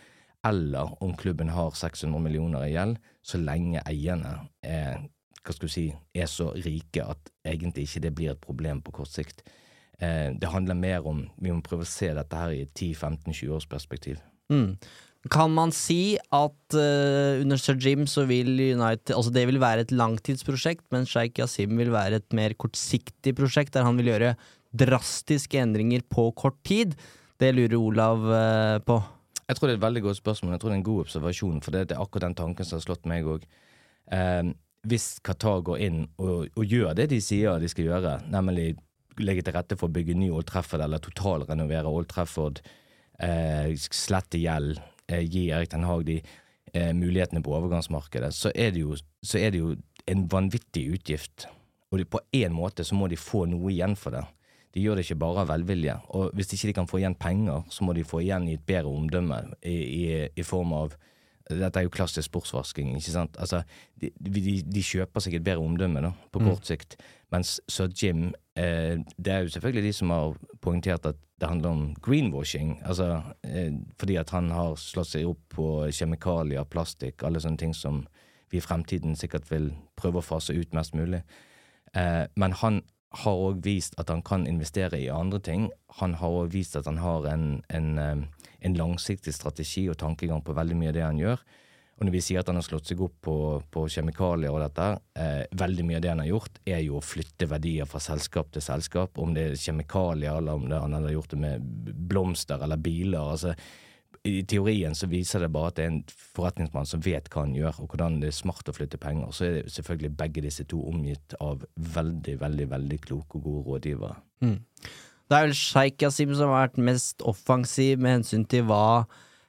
eller om klubben har 600 millioner i gjeld, så lenge eierne er, hva skal si, er så rike at egentlig ikke det blir et problem på kort sikt. Eh, det handler mer om Vi må prøve å se dette her i et 10-15-20 års perspektiv. Mm. Kan man si at uh, under Sir Jim så vil United Altså det vil være et langtidsprosjekt, men Sheikh Yasim vil være et mer kortsiktig prosjekt, der han vil gjøre drastiske endringer på kort tid? Det lurer Olav uh, på. Jeg tror det er et veldig godt spørsmål. Jeg tror det er en god observasjon, for det, er akkurat den tanken som har slått meg òg. Uh, hvis Qatar går inn og, og, gjør det de sier de skal gjøre, nemlig legge til rette for å bygge ny Old Trafford eller totalrenovere Old Trafford, eh, slette gjeld, eh, gi Erik Den Haag de eh, mulighetene på overgangsmarkedet, så er, jo, så er det jo en vanvittig utgift. Og på en måte så må de få noe igjen for det. De gjør det ikke bare av velvilje. Og hvis ikke de kan få igjen penger, så må de få igjen i et bedre omdømme i, i, i form av dette er jo klassisk sportsvasking. ikke sant? Altså, de, de, de kjøper seg et bedre omdømme da, på mm. kort sikt. Mens Sir Jim eh, Det er jo selvfølgelig de som har poengtert at det handler om greenwashing. Altså, eh, fordi at han har slått seg opp på kjemikalier, plastikk, alle sånne ting som vi i fremtiden sikkert vil prøve å fase ut mest mulig. Eh, men han har òg vist at han kan investere i andre ting. Han har òg vist at han har en, en, eh, en, langsiktig strategi og tankegang på veldig mye av det han gjør. Og når vi sier at han har slått seg opp på, på kjemikalier og dette, eh, veldig mye av det han har gjort, er jo å flytte verdier fra selskap til selskap. Om det er kjemikalier, eller om det, han har gjort det med blomster eller biler. altså i teorien så viser det bare at det er en forretningsmann som vet hva han gjør, og hvordan det er smart å flytte penger. Så er det selvfølgelig begge disse to omgitt av veldig, veldig veldig kloke og gode rådgivere. Mm. Det er vel Sheikh Yasim som har vært mest offensiv med hensyn til hva,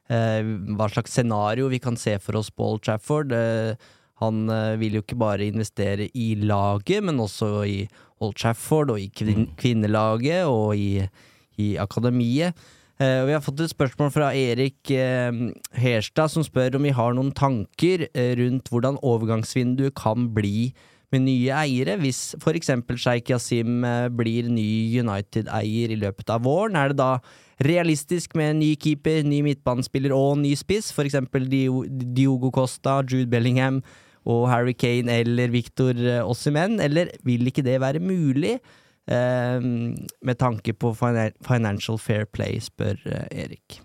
eh, hva slags scenario vi kan se for oss på Old Trafford. Eh, han eh, vil jo ikke bare investere i laget, men også i Old Trafford og i kvin mm. kvinnelaget og i, i akademiet. Uh, vi har fått et spørsmål fra Erik uh, Herstad, som spør om vi har noen tanker uh, rundt hvordan overgangsvinduet kan bli med nye eiere, hvis f.eks. Sheikh Yasim blir ny United-eier i løpet av våren. Er det da realistisk med ny keeper, ny midtbanespiller og ny spiss, f.eks. Diogo Costa, Jude Bellingham og Harry Kane eller Victor Ossimen, eller vil ikke det være mulig? Ehm, med tanke på financial fair play, spør eh, Erik.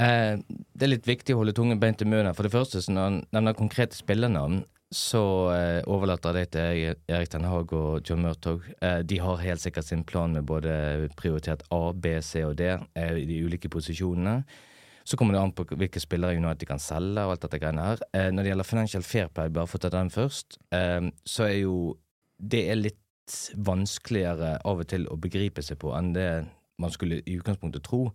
Eh, det er litt viktig å holde tungen beint i munnen. For det første, når han nevner konkrete spillernavn, så eh, overlater det til Erik Den Haag og John Murtog. De har helt sikkert sin plan med både prioritert A, B, C og D i de ulike posisjonene. Så kommer det an på hvilke spillere United kan selge og alt dette greiene her. Når det gjelder Financial Fair Play, bare for å ta den først, så er jo det er litt vanskeligere av og til å begripe seg på enn det man skulle i utgangspunktet tro.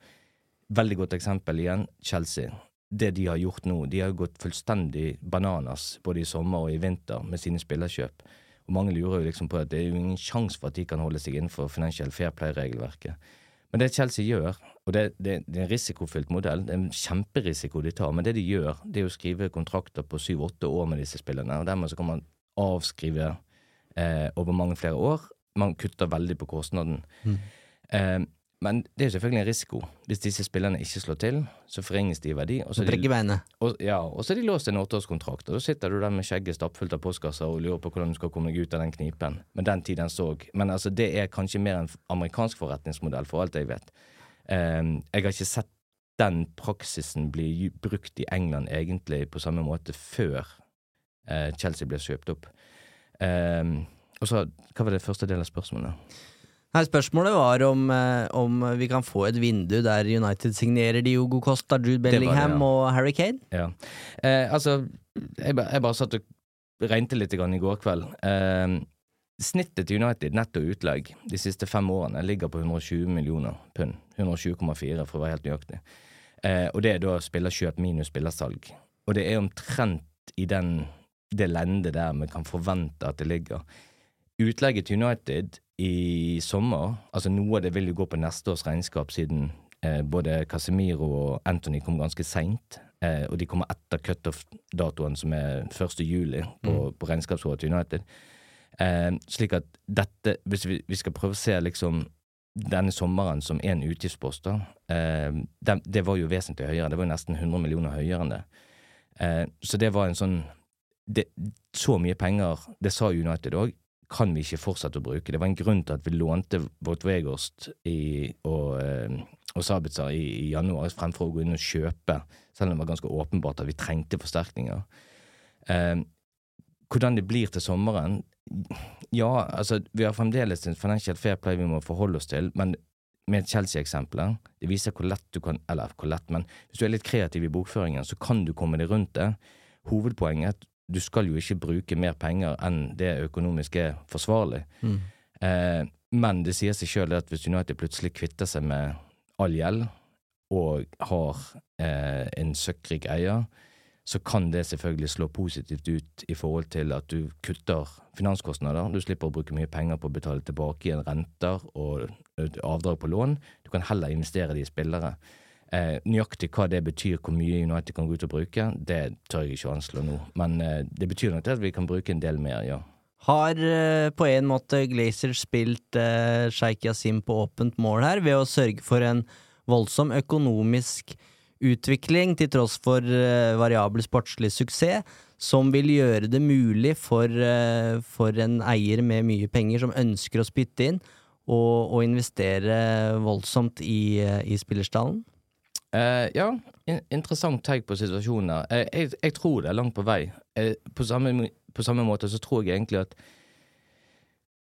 Veldig godt eksempel igjen, Chelsea. Det de har gjort nå, de har gått fullstendig bananas både i sommer og i vinter med sine spillerkjøp. Og mange lurer jo liksom på at det er jo ingen sjanse for at de kan holde seg innenfor Financial Fair Play-regelverket. Men det Chelsea gjør, og det, det, det, er en risikofylt modell, det er en kjemperisiko de tar, men det de gjør, det er å skrive kontrakter på syv-åtte år med disse spillerne, og dermed så kan man avskrive eh, over mange flere år. Man kutter veldig på kostnaden. Mm. Eh, men det er selvfølgelig en risiko. Hvis disse spillerne ikke slår til, så forringes de i verdi. Og så er de, og, ja, og så er de låst en åtteårskontrakt. Og da sitter du der med skjegget stappfullt av postkasser og lurer på hvordan du skal komme deg ut av den knipen. Men den tiden så Men altså, det er kanskje mer en amerikansk forretningsmodell, for alt jeg vet. Eh, jeg har ikke sett den praksisen blir brukt i England egentlig på samme måte før uh, Chelsea ble kjøpt opp. Um, og så, Hva var det første del av spørsmålet? Nei, Spørsmålet var om, eh, om, vi kan få et vindu der United signerer Diogo Costa, Jude Bellingham det det, ja. og Harry Kane? Ja. Eh, altså, jeg, jeg, bare satt og regnet litt i går kveld. Eh, snittet til United, netto utlegg, de siste fem årene ligger på 120 millioner pund. 120,4 for å være helt nøyaktig. Eh, og det er da spillerkjøp minus spillersalg. Og det er omtrent i den, det lendet der vi kan forvente at det ligger. Utlegget til United i sommer, altså noe av det vil jo gå på neste års regnskap, siden eh, både Casemiro og Anthony kom ganske seint. Eh, og de kommer etter cutoff-datoen, som er 1. juli, på, mm. på regnskapsåret til United. Eh, slik at dette, hvis vi, vi, skal prøve å se liksom denne sommeren som en utgiftspost, eh, det, det, var jo vesentlig høyere. Det var jo nesten 100 millioner høyere enn det. Eh, så det var en sånn det, Så mye penger, det sa United òg, kan vi ikke fortsette å bruke. Det var en grunn til at vi lånte vårt Weghorst og, eh, og Sabitzer i, i, januar fremfor å gå inn og kjøpe, selv om det var ganske åpenbart at vi trengte forsterkninger. Eh, hvordan det blir til sommeren, ja, altså, vi har fremdeles en financial fair play vi må forholde oss til, men med Chelsea-eksempelet, det viser hvor lett du kan Eller hvor lett, men hvis du er litt kreativ i bokføringen, så kan du komme deg rundt det. Hovedpoenget du skal jo ikke bruke mer penger enn det økonomisk er forsvarlig. Mm. Eh, men det sier seg sjøl at hvis United plutselig kvitter seg med all gjeld, og har eh, en søkkrik eier, så kan det selvfølgelig slå positivt ut i forhold til at du kutter finanskostnader. Du slipper å bruke mye penger på å betale tilbake igjen renter og avdrag på lån. Du kan heller investere det i spillere. Eh, nøyaktig hva det betyr, hvor mye United kan gå ut og bruke, det tør jeg ikke å anslå nå. Men eh, det betyr nok at vi kan bruke en del mer, ja. Har eh, på en måte Glazer spilt eh, Sheikh Yasim på åpent mål her, ved å sørge for en voldsom økonomisk utvikling til tross for eh, variabel sportslig suksess, som vil gjøre det mulig for, eh, for, en eier med mye penger som ønsker å spytte inn, og investere voldsomt i, uh, i spillerstallen? Ja, in interessant tegn på situasjonen Uh, Jeg, jeg, tror det er langt på vei. På samme, på, samme, måte så tror jeg egentlig at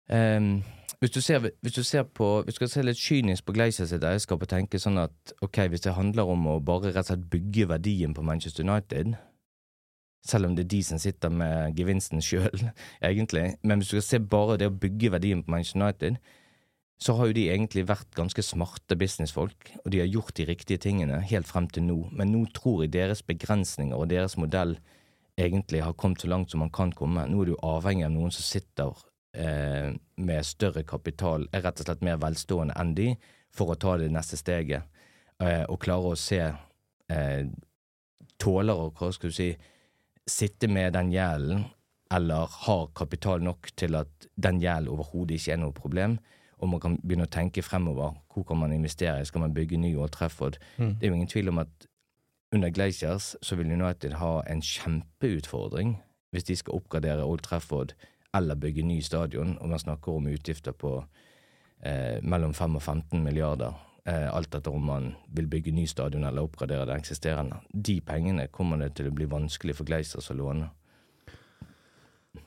um, hvis du, ser, hvis du ser på Hvis du skal se litt kynisk på Glazer sitt eierskap og tenke sånn at ok, hvis det handler om å bare rett og slett bygge verdien på Manchester United selv om det er de som sitter med gevinsten sjøl, egentlig. Men hvis du skal se bare det å bygge verdien på Manchester United, så har jo de egentlig vært ganske smarte businessfolk, og de har gjort de riktige tingene helt frem til nå. Men nå tror jeg deres begrensninger og deres modell egentlig har kommet så langt som man kan komme. Nå er du avhengig av noen som sitter eh, med større kapital er rett og slett mer velstående enn de for å ta det neste steget, eh, og klare å se eh, Tåler å, hva skal du si, sitte med den gjelden, eller har kapital nok til at den gjelden overhodet ikke er noe problem, og man kan begynne å tenke fremover. Hvor kan man investere? Skal man bygge ny Old Trafford? Mm. Det er jo ingen tvil om at under Glaciers så vil United ha en kjempeutfordring hvis de skal oppgradere Old Trafford eller bygge ny stadion, og man snakker om utgifter på eh, mellom 5 og 15 milliarder. Eh, alt etter om man vil bygge ny stadion eller oppgradere det eksisterende. De pengene kommer det til å bli vanskelig for Glaciers å låne.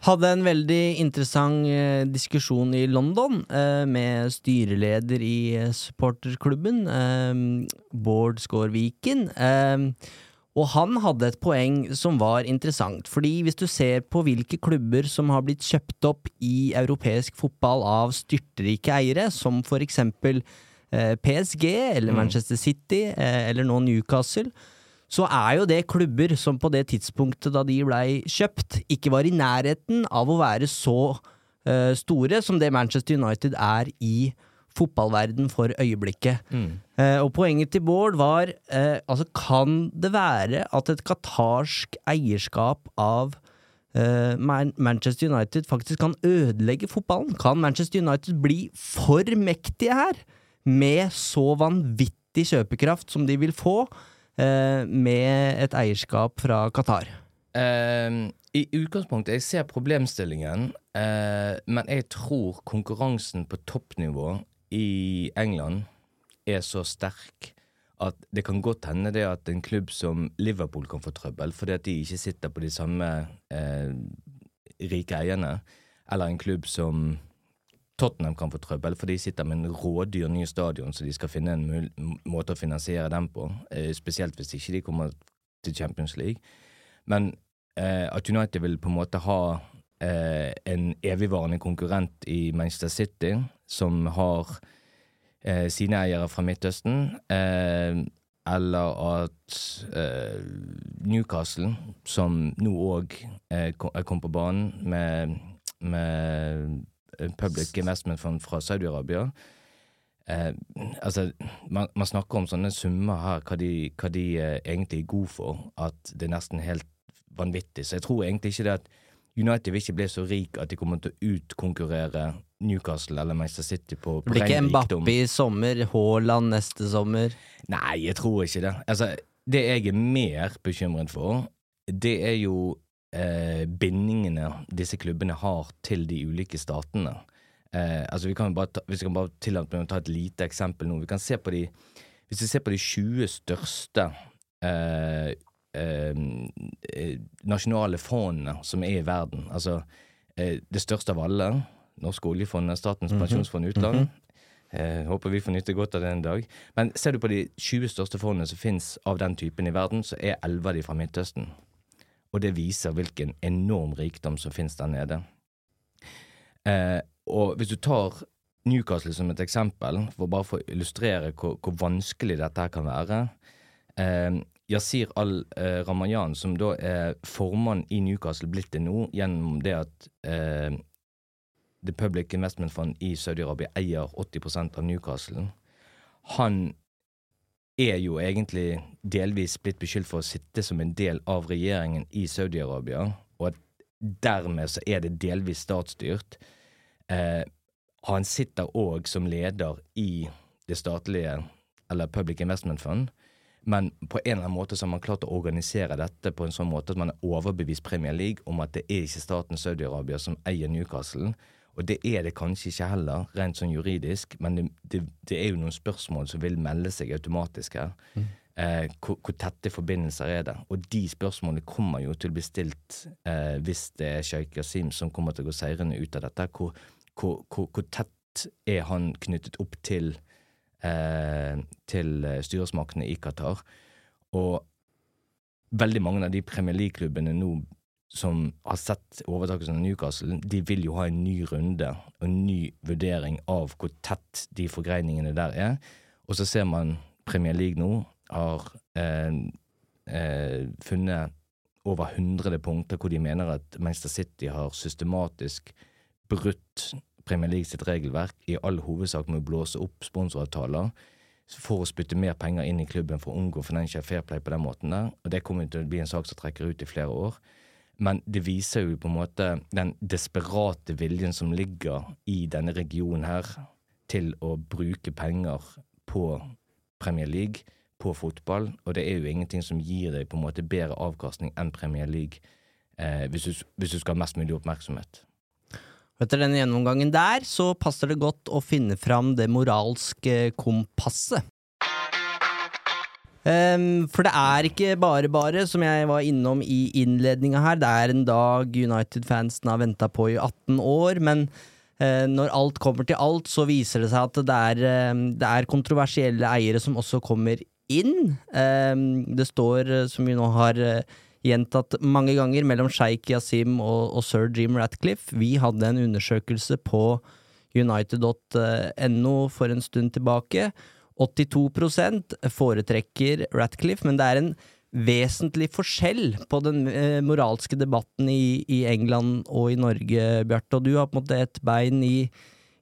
Hadde en veldig interessant eh, diskusjon i London eh, med styreleder i eh, supporterklubben, eh, Bård Skaar Viken. Eh, og han hadde et poeng som var interessant, fordi hvis du ser på hvilke klubber som har blitt kjøpt opp i europeisk fotball av styrtrike eiere, som for eksempel eh, PSG eller mm. Manchester City eller nå Newcastle, så er jo det klubber som på det tidspunktet da de blei kjøpt, ikke var i nærheten av å være så uh, store som det Manchester United er i fotballverden for øyeblikket. Mm. Uh, og poenget til Bård var uh, altså kan det være at et qatarsk eierskap av Manchester United faktisk kan ødelegge fotballen? Kan Manchester United bli for mektige her, med så vanvittig kjøpekraft som de vil få med et eierskap fra Qatar? Uh, I utgangspunktet, jeg ser problemstillingen, uh, men jeg tror konkurransen på toppnivå i England er så sterk at det kan godt hende det at en klubb som Liverpool kan få trøbbel fordi at de ikke sitter på de samme uh, rike eierne, eller en klubb som Tottenham kan få trøbbel, for de sitter med en rådyr ny stadion, så de skal finne en måte å finansiere den på. Eh, spesielt hvis ikke de kommer til Champions League. Men eh, at United vil på en måte ha eh, en evigvarende konkurrent i Manchester City, som har eh, sine eiere fra Midtøsten. Eh, eller at eh, Newcastle, som nå òg kom på banen med, med Public Investment Fund fra Saudi-Arabia eh, Altså, man, man, snakker om sånne summer her, hva de, hva de eh, egentlig er gode for, at det er nesten helt vanvittig. Så jeg tror egentlig ikke det at United vil ikke bli så rik at de kommer til å utkonkurrere Newcastle eller Manchester City på, rikdom. Blir ikke Mbappé i sommer, Haaland neste sommer? Nei, jeg tror ikke det. Altså, det jeg er mer bekymret for, det er jo eh, bindingene disse klubbene har til de ulike statene. Eh, altså, vi kan bare ta, vi kan bare tillate meg å ta et lite eksempel nå. Vi kan se på de Hvis vi ser på de 20 største eh, eh, nasjonale fondene som er i verden, altså eh, det største av alle Norske oljefondet, Statens mm -hmm. pensjonsfond utland. Mm -hmm. eh, håper vi får nyte godt av det en dag. Men ser du på de 20 største fondene som finnes av den typen i verden, så er 11 av de fra Midtøsten. Og det viser hvilken enorm rikdom som finnes der nede. Eh, og hvis du tar Newcastle som et eksempel, for bare for å illustrere hvor, hvor vanskelig dette her kan være eh, Yasir al-Ramayan, som da er formann i Newcastle blitt det nå, gjennom det at eh, The Public Investment Fund i Saudi-Arabia eier 80% av Newcastle. Han er jo egentlig delvis blitt beskyldt for å sitte som en del av regjeringen i Saudi-Arabia, og at dermed så er det delvis statsstyrt. Eh, han sitter òg som leder i det statlige, eller Public Investment Fund, men på en eller annen måte så har man klart å organisere dette på en sånn måte at man har overbevist Premier League om at det er ikke staten Saudi-Arabia som eier Newcastle, og det er det kanskje ikke heller, rent sånn juridisk, men det, det, det er jo noen spørsmål som vil melde seg automatisk her. Mm. Eh, hvor, hvor, tette forbindelser er det? Og de spørsmålene kommer jo til å bli stilt eh, hvis det er sjeik Yasim som kommer til å gå seirende ut av dette. Hvor, hvor, hvor tett er han knyttet opp til, eh, til styresmaktene i Qatar? Og veldig mange av de Premier League-klubbene nå som har sett overtakelsen av Newcastle, de vil jo ha en ny runde og en ny vurdering av hvor tett de forgreiningene der er. Og så ser man Premier League nå har eh, eh, funnet over 100 punkter hvor de mener at Manchester City har systematisk brutt Premier League sitt regelverk, i all hovedsak med å blåse opp sponsoravtaler for å spytte mer penger inn i klubben for å unngå financial fair play på den måten der. Og det kommer til å bli en sak som trekker ut i flere år. Men det viser jo på en måte den desperate viljen som ligger i denne regionen her, til å bruke penger på Premier League, på fotball. Og det er jo ingenting som gir deg på en måte bedre avkastning enn Premier League, eh, hvis, du, hvis, du, skal ha mest mulig oppmerksomhet. Etter denne gjennomgangen der, så passer det godt å finne fram det moralske kompasset. Um, for det er ikke bare bare, som jeg var innom i innledninga her. Det er en dag United-fansen har venta på i 18 år, men uh, når alt kommer til alt, så viser det seg at det er, um, det er kontroversielle eiere som også kommer inn. Um, det står, uh, som vi nå har gjentatt mange ganger, mellom sjeik Yasim og, og sir Jim Ratcliffe. Vi hadde en undersøkelse på united.no for en stund tilbake 82% foretrekker Ratcliffe, men det er en vesentlig forskjell på den eh, moralske debatten i, i, England og i Norge, Bjarte. Og du har på en måte et bein i,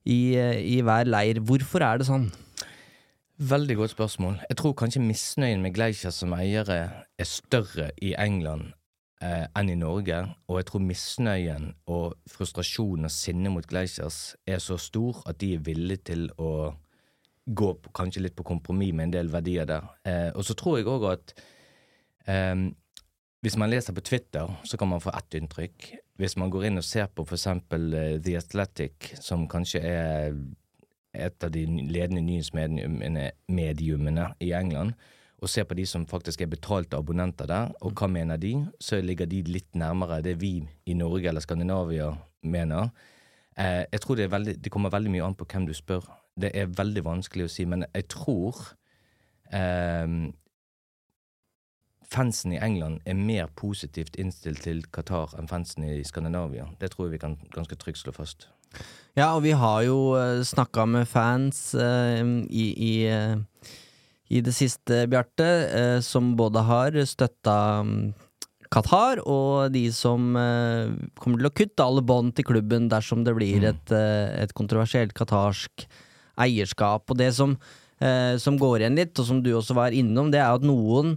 i, eh, i, hver leir. Hvorfor er det sånn? Veldig godt spørsmål. Jeg tror kanskje misnøyen med Gleicher som eiere er større i England eh, enn i Norge. Og jeg tror misnøyen og frustrasjonen og sinne mot Gleichers er så stor at de er villige til å gå kanskje litt på kompromiss med en del verdier der. Eh, og så tror jeg òg at eh, hvis man leser på Twitter, så kan man få ett inntrykk. Hvis man går inn og ser på eksempel uh, The Athletic, som kanskje er et av de ledende nyhetsmediumene i England, og ser på de som faktisk er betalte abonnenter der, og hva mener de, så ligger de litt nærmere det vi i Norge eller Skandinavia mener. Eh, jeg tror det, veldig, det kommer veldig mye an på hvem du spør. Det er veldig vanskelig å si, men jeg tror eh, fansen i England er mer positivt innstilt til Qatar enn fansen i Skandinavia. Det tror jeg vi kan ganske trygt slå fast. Ja, og vi har jo uh, snakka med fans eh, i, i, uh, i, det siste, Bjarte, uh, som både har støtta um, Qatar, og de som kommer til å kutte alle bånd til klubben dersom det blir mm. et, et, kontroversielt qatarsk eierskap. Og det som, som går igjen litt, og som du også var innom, det er at noen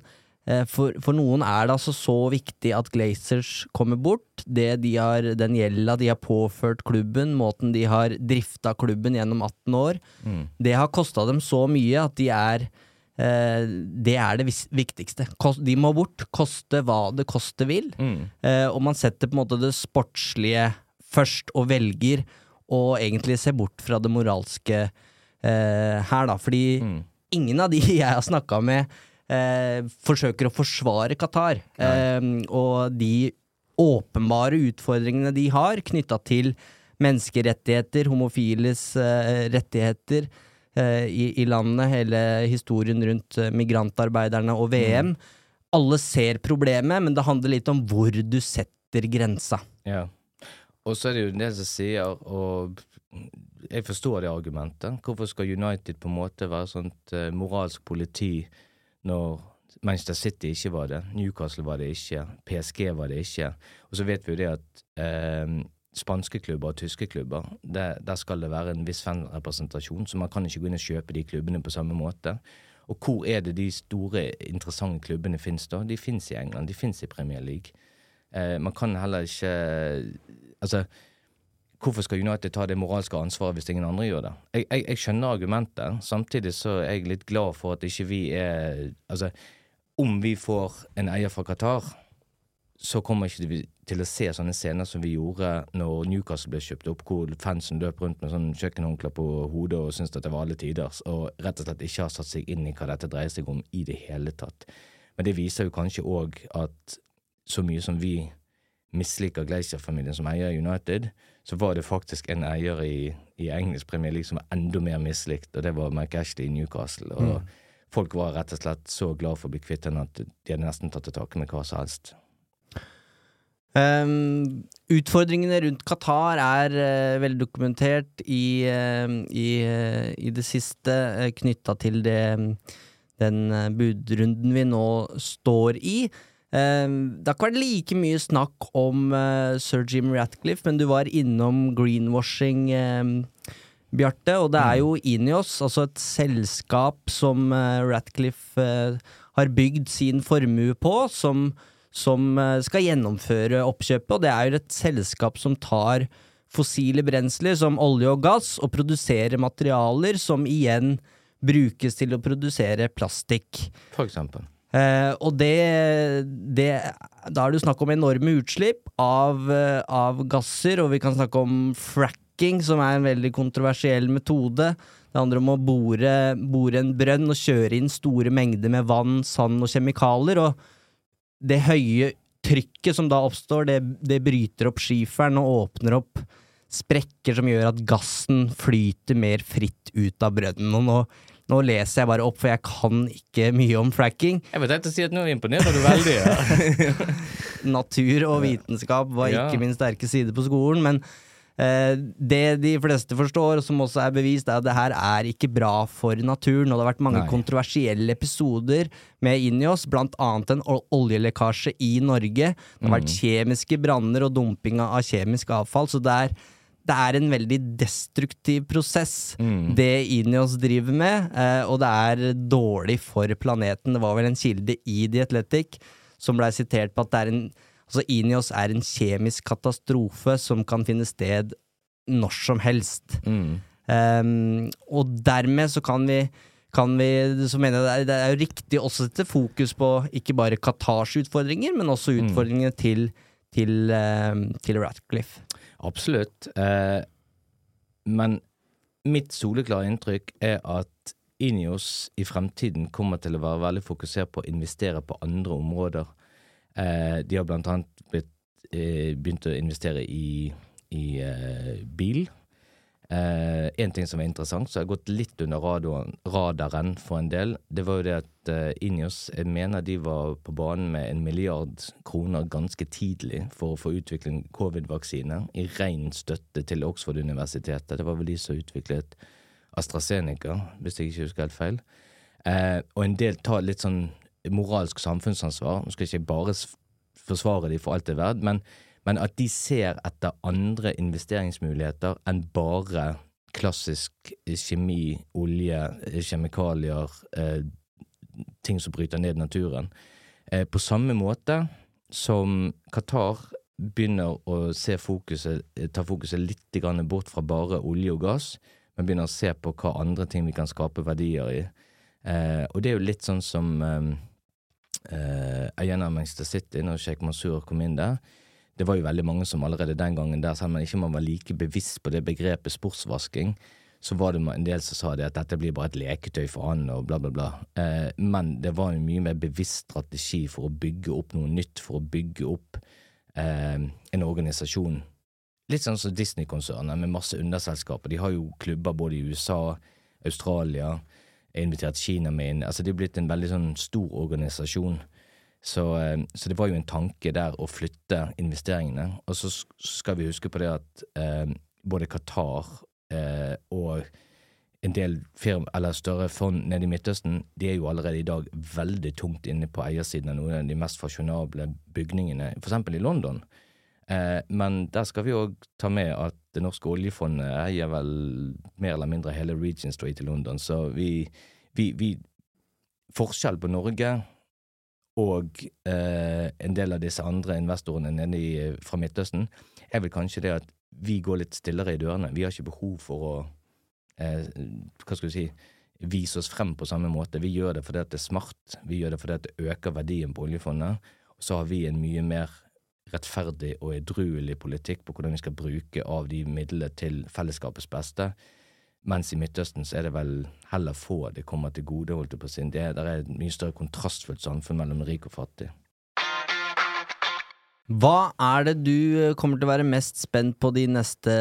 Eh, for, for, noen er det altså så viktig at Glazers kommer bort. Det de har, den gjelda de har påført klubben, måten de har drifta klubben gjennom 18 år, mm. det har kosta dem så mye at de er eh, Det er det viktigste. De må bort, koste hva det koste vil. Mm. Eh, og man setter på en måte det sportslige først, og velger å egentlig se bort fra det moralske eh, her, da. Fordi mm. ingen av de jeg har snakka med eh, forsøker å forsvare Qatar. Eh, og de åpenbare utfordringene de har knytta til menneskerettigheter, homofiles eh, rettigheter eh, i, i, landet, hele historien rundt eh, migrantarbeiderne og VM. Mm. Alle ser problemet, men det handler litt om hvor du setter grensa. Ja. Og så er det jo en del som sier, og jeg forstår det argumentet, hvorfor skal United på en måte være sånt uh, moralsk politi når Manchester City ikke var det, Newcastle var det ikke, PSG var det ikke. Og så vet vi jo det at eh, spanske klubber og tyske klubber, det, der skal det være en viss fanrepresentasjon, så man kan ikke gå inn og kjøpe de klubbene på samme måte. Og hvor er det de store, interessante klubbene finnes da? De finnes i England, de finnes i Premier League. Eh, man kan heller ikke Altså, Hvorfor skal United ta det moralske ansvaret hvis ingen andre gjør det? Jeg, jeg, jeg, skjønner argumentet, samtidig så er jeg litt glad for at ikke vi er Altså, om vi får en eier fra Qatar, så kommer ikke vi til å se sånne scener som vi gjorde når Newcastle ble kjøpt opp, hvor fansen løp rundt med sånn kjøkkenhåndklær på hodet og syntes at det var alle tiders, og rett og slett ikke har satt seg inn i hva dette dreier seg om i det hele tatt. Men det viser jo kanskje òg at så mye som vi misliker Glacier-familien som eier United, så var det faktisk en eier i, i engelsk Premier League som var enda mer mislikt, og det var Mike Ashley i Newcastle. Og mm. folk var rett og slett så glad for å bli kvitt henne at de hadde nesten tatt til takke med hva som helst. Um, utfordringene rundt Qatar er uh, veldig dokumentert i, uh, i, uh, i, det siste, uh, knytta til det, den budrunden vi nå står i. Ehm, det har ikke vært like mye snakk om sir Jim Ratcliffe, men du var innom greenwashing, Bjarte. Og det er jo Inios, altså et selskap som Ratcliffe har bygd sin formue på, som, som skal gjennomføre oppkjøpet. Og det er jo et selskap som tar fossile brensler som olje og gass, og produserer materialer som igjen brukes til å produsere plastikk. For eksempel. Eh, og det, det, Da er det jo snakk om enorme utslipp av, uh, av, gasser, og vi kan snakke om fracking, som er en veldig kontroversiell metode. Det handler om å bore, bore en brønn og kjøre inn store mengder med vann, sand og kjemikalier. Og det høye trykket som da oppstår, det, det bryter opp skiferen og åpner opp sprekker som gjør at gassen flyter mer fritt ut av brønnen. Og nå nå leser jeg bare opp, for jeg kan ikke mye om fracking. Jeg var tenkt å si at nå imponerer du veldig. Ja. Natur og vitenskap var ikke min sterke side på skolen, men det de fleste forstår, og som også er bevist, er at det her er ikke bra for naturen. Og det har vært mange Nei. kontroversielle episoder med Inios, blant annet en oljelekkasje i Norge. Det har vært mm. kjemiske branner og dumping av kjemisk avfall, så det er det er en veldig destruktiv prosess, mm. det Inios driver med, eh, og det er dårlig for planeten. Det var vel en kilde i The Athletic som blei sitert på at det er en, altså Inios er en kjemisk katastrofe som kan finne sted når som helst. Mm. Um, og dermed så kan vi kan vi, så mener jeg det er, det er jo riktig å sette fokus på ikke bare Qatars utfordringer, men også mm. utfordringene mm. til, til, um, til Ratcliffe. Absolutt. Eh, men mitt soleklare inntrykk er at Inios i fremtiden kommer til å være veldig fokusert på å investere på andre områder. Eh, de har blant annet blitt, eh, begynt å investere i, i eh, bil. Eh, en ting som er interessant, som har gått litt under radaren, radaren for en del, det var jo det at eh, Inios jeg mener de var på banen med en milliard kroner ganske tidlig for å få utviklet covid-vaksine, i ren støtte til Oxford-universitetet. Det var vel de som utviklet AstraZeneca, hvis jeg ikke husker helt feil. Eh, og en del tar litt sånn moralsk samfunnsansvar. Nå skal jeg ikke bare forsvare de for alt det er verdt, men men at de ser etter andre investeringsmuligheter enn bare klassisk kjemi, olje, kjemikalier, eh, ting som bryter ned naturen. Eh, på samme måte som Qatar begynner å se fokuset, ta fokuset litt bort fra bare olje og gass, men begynner å se på hva andre ting vi kan skape verdier i. Eh, og det er jo litt sånn som eh, eh, eieren av Manchester City, når Sheikh Mansour kom inn der det var jo veldig mange som allerede den gangen der, selv om man ikke var like bevisst på det begrepet sportsvasking, så var det en del som sa det at dette blir bare et leketøy for han, og bla, bla, bla. Eh, men det var en mye mer bevisst strategi for å bygge opp noe nytt, for å bygge opp eh, en organisasjon. Litt sånn som Disney-konsernet, med masse underselskaper. De har jo klubber både i USA, Australia, er invitert Kina med inn. Altså, det er blitt en veldig sånn stor organisasjon. Så, eh, så, det var jo en tanke der å flytte investeringene. Og så skal vi huske på det at eh, både Qatar eh, og en del firm, eller større fond nede i Midtøsten, de er jo allerede i dag veldig tungt inne på eiersiden av noen av de mest fasjonable bygningene, f.eks. i London. Eh, men der skal vi òg ta med at det norske oljefondet eier vel mer eller mindre hele Region Street i London, så vi, vi, vi Forskjell på Norge og eh, en del av disse andre investorene nede i, fra Midtøsten, er vel kanskje det at vi går litt stillere i dørene. Vi har ikke behov for å eh, hva skal vi si, vise oss frem på samme måte. Vi gjør det fordi det er smart, vi gjør det fordi det øker verdien på oljefondet. Så har vi en mye mer rettferdig og edruelig politikk på hvordan vi skal bruke av de midlene til fellesskapets beste. Mens i Midtøsten så er det vel heller få det kommer til gode, holdt jeg på å si. Det, det er et mye større kontrastfullt samfunn mellom rik og fattig. Hva er det du eh, kommer til å være mest spent på de neste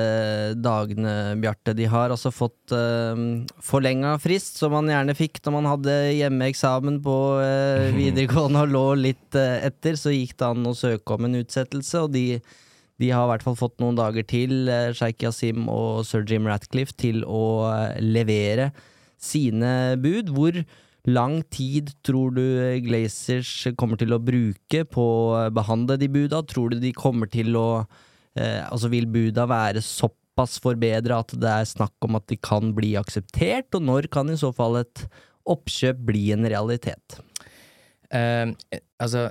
dagene, Bjarte? De har altså fått uh, forlenga frist, som man gjerne fikk når man hadde hjemmeeksamen på uh, videregående og lå litt uh, etter. Så gikk det an å søke om en utsettelse, og de de har i hvert fall fått noen dager til, uh, Sheikh Yasim og sir Jim Ratcliffe, til å levere sine bud. Hvor lang tid tror du Glazers kommer til å bruke på å behandle de buda? Tror du de kommer til å eh, Altså, vil buda være såpass forbedra at det er snakk om at de kan bli akseptert, og når kan i så fall et oppkjøp bli en realitet? Uh, altså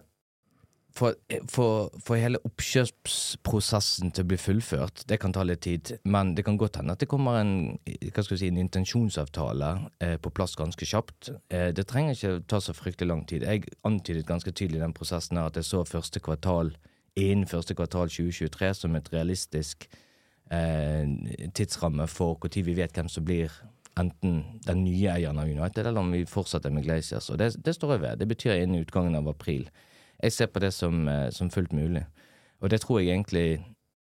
for, for, for, hele oppkjøpsprosessen til å bli fullført, det kan ta litt tid. Men det kan godt hende at det kommer en, si, en intensjonsavtale eh, på plass ganske kjapt. Eh, det trenger ikke ta så fryktelig lang tid. Jeg antydet ganske tydelig i den prosessen her at jeg så første kvartal innen første kvartal 2023 som et realistisk eh, tidsramme for når vi vet hvem som blir enten den nye eieren av United, eller om vi fortsetter med Glaciers. Og det, det står jeg ved. Det betyr innen utgangen av april. Jeg ser på det som, eh, som fullt mulig. Og det tror jeg egentlig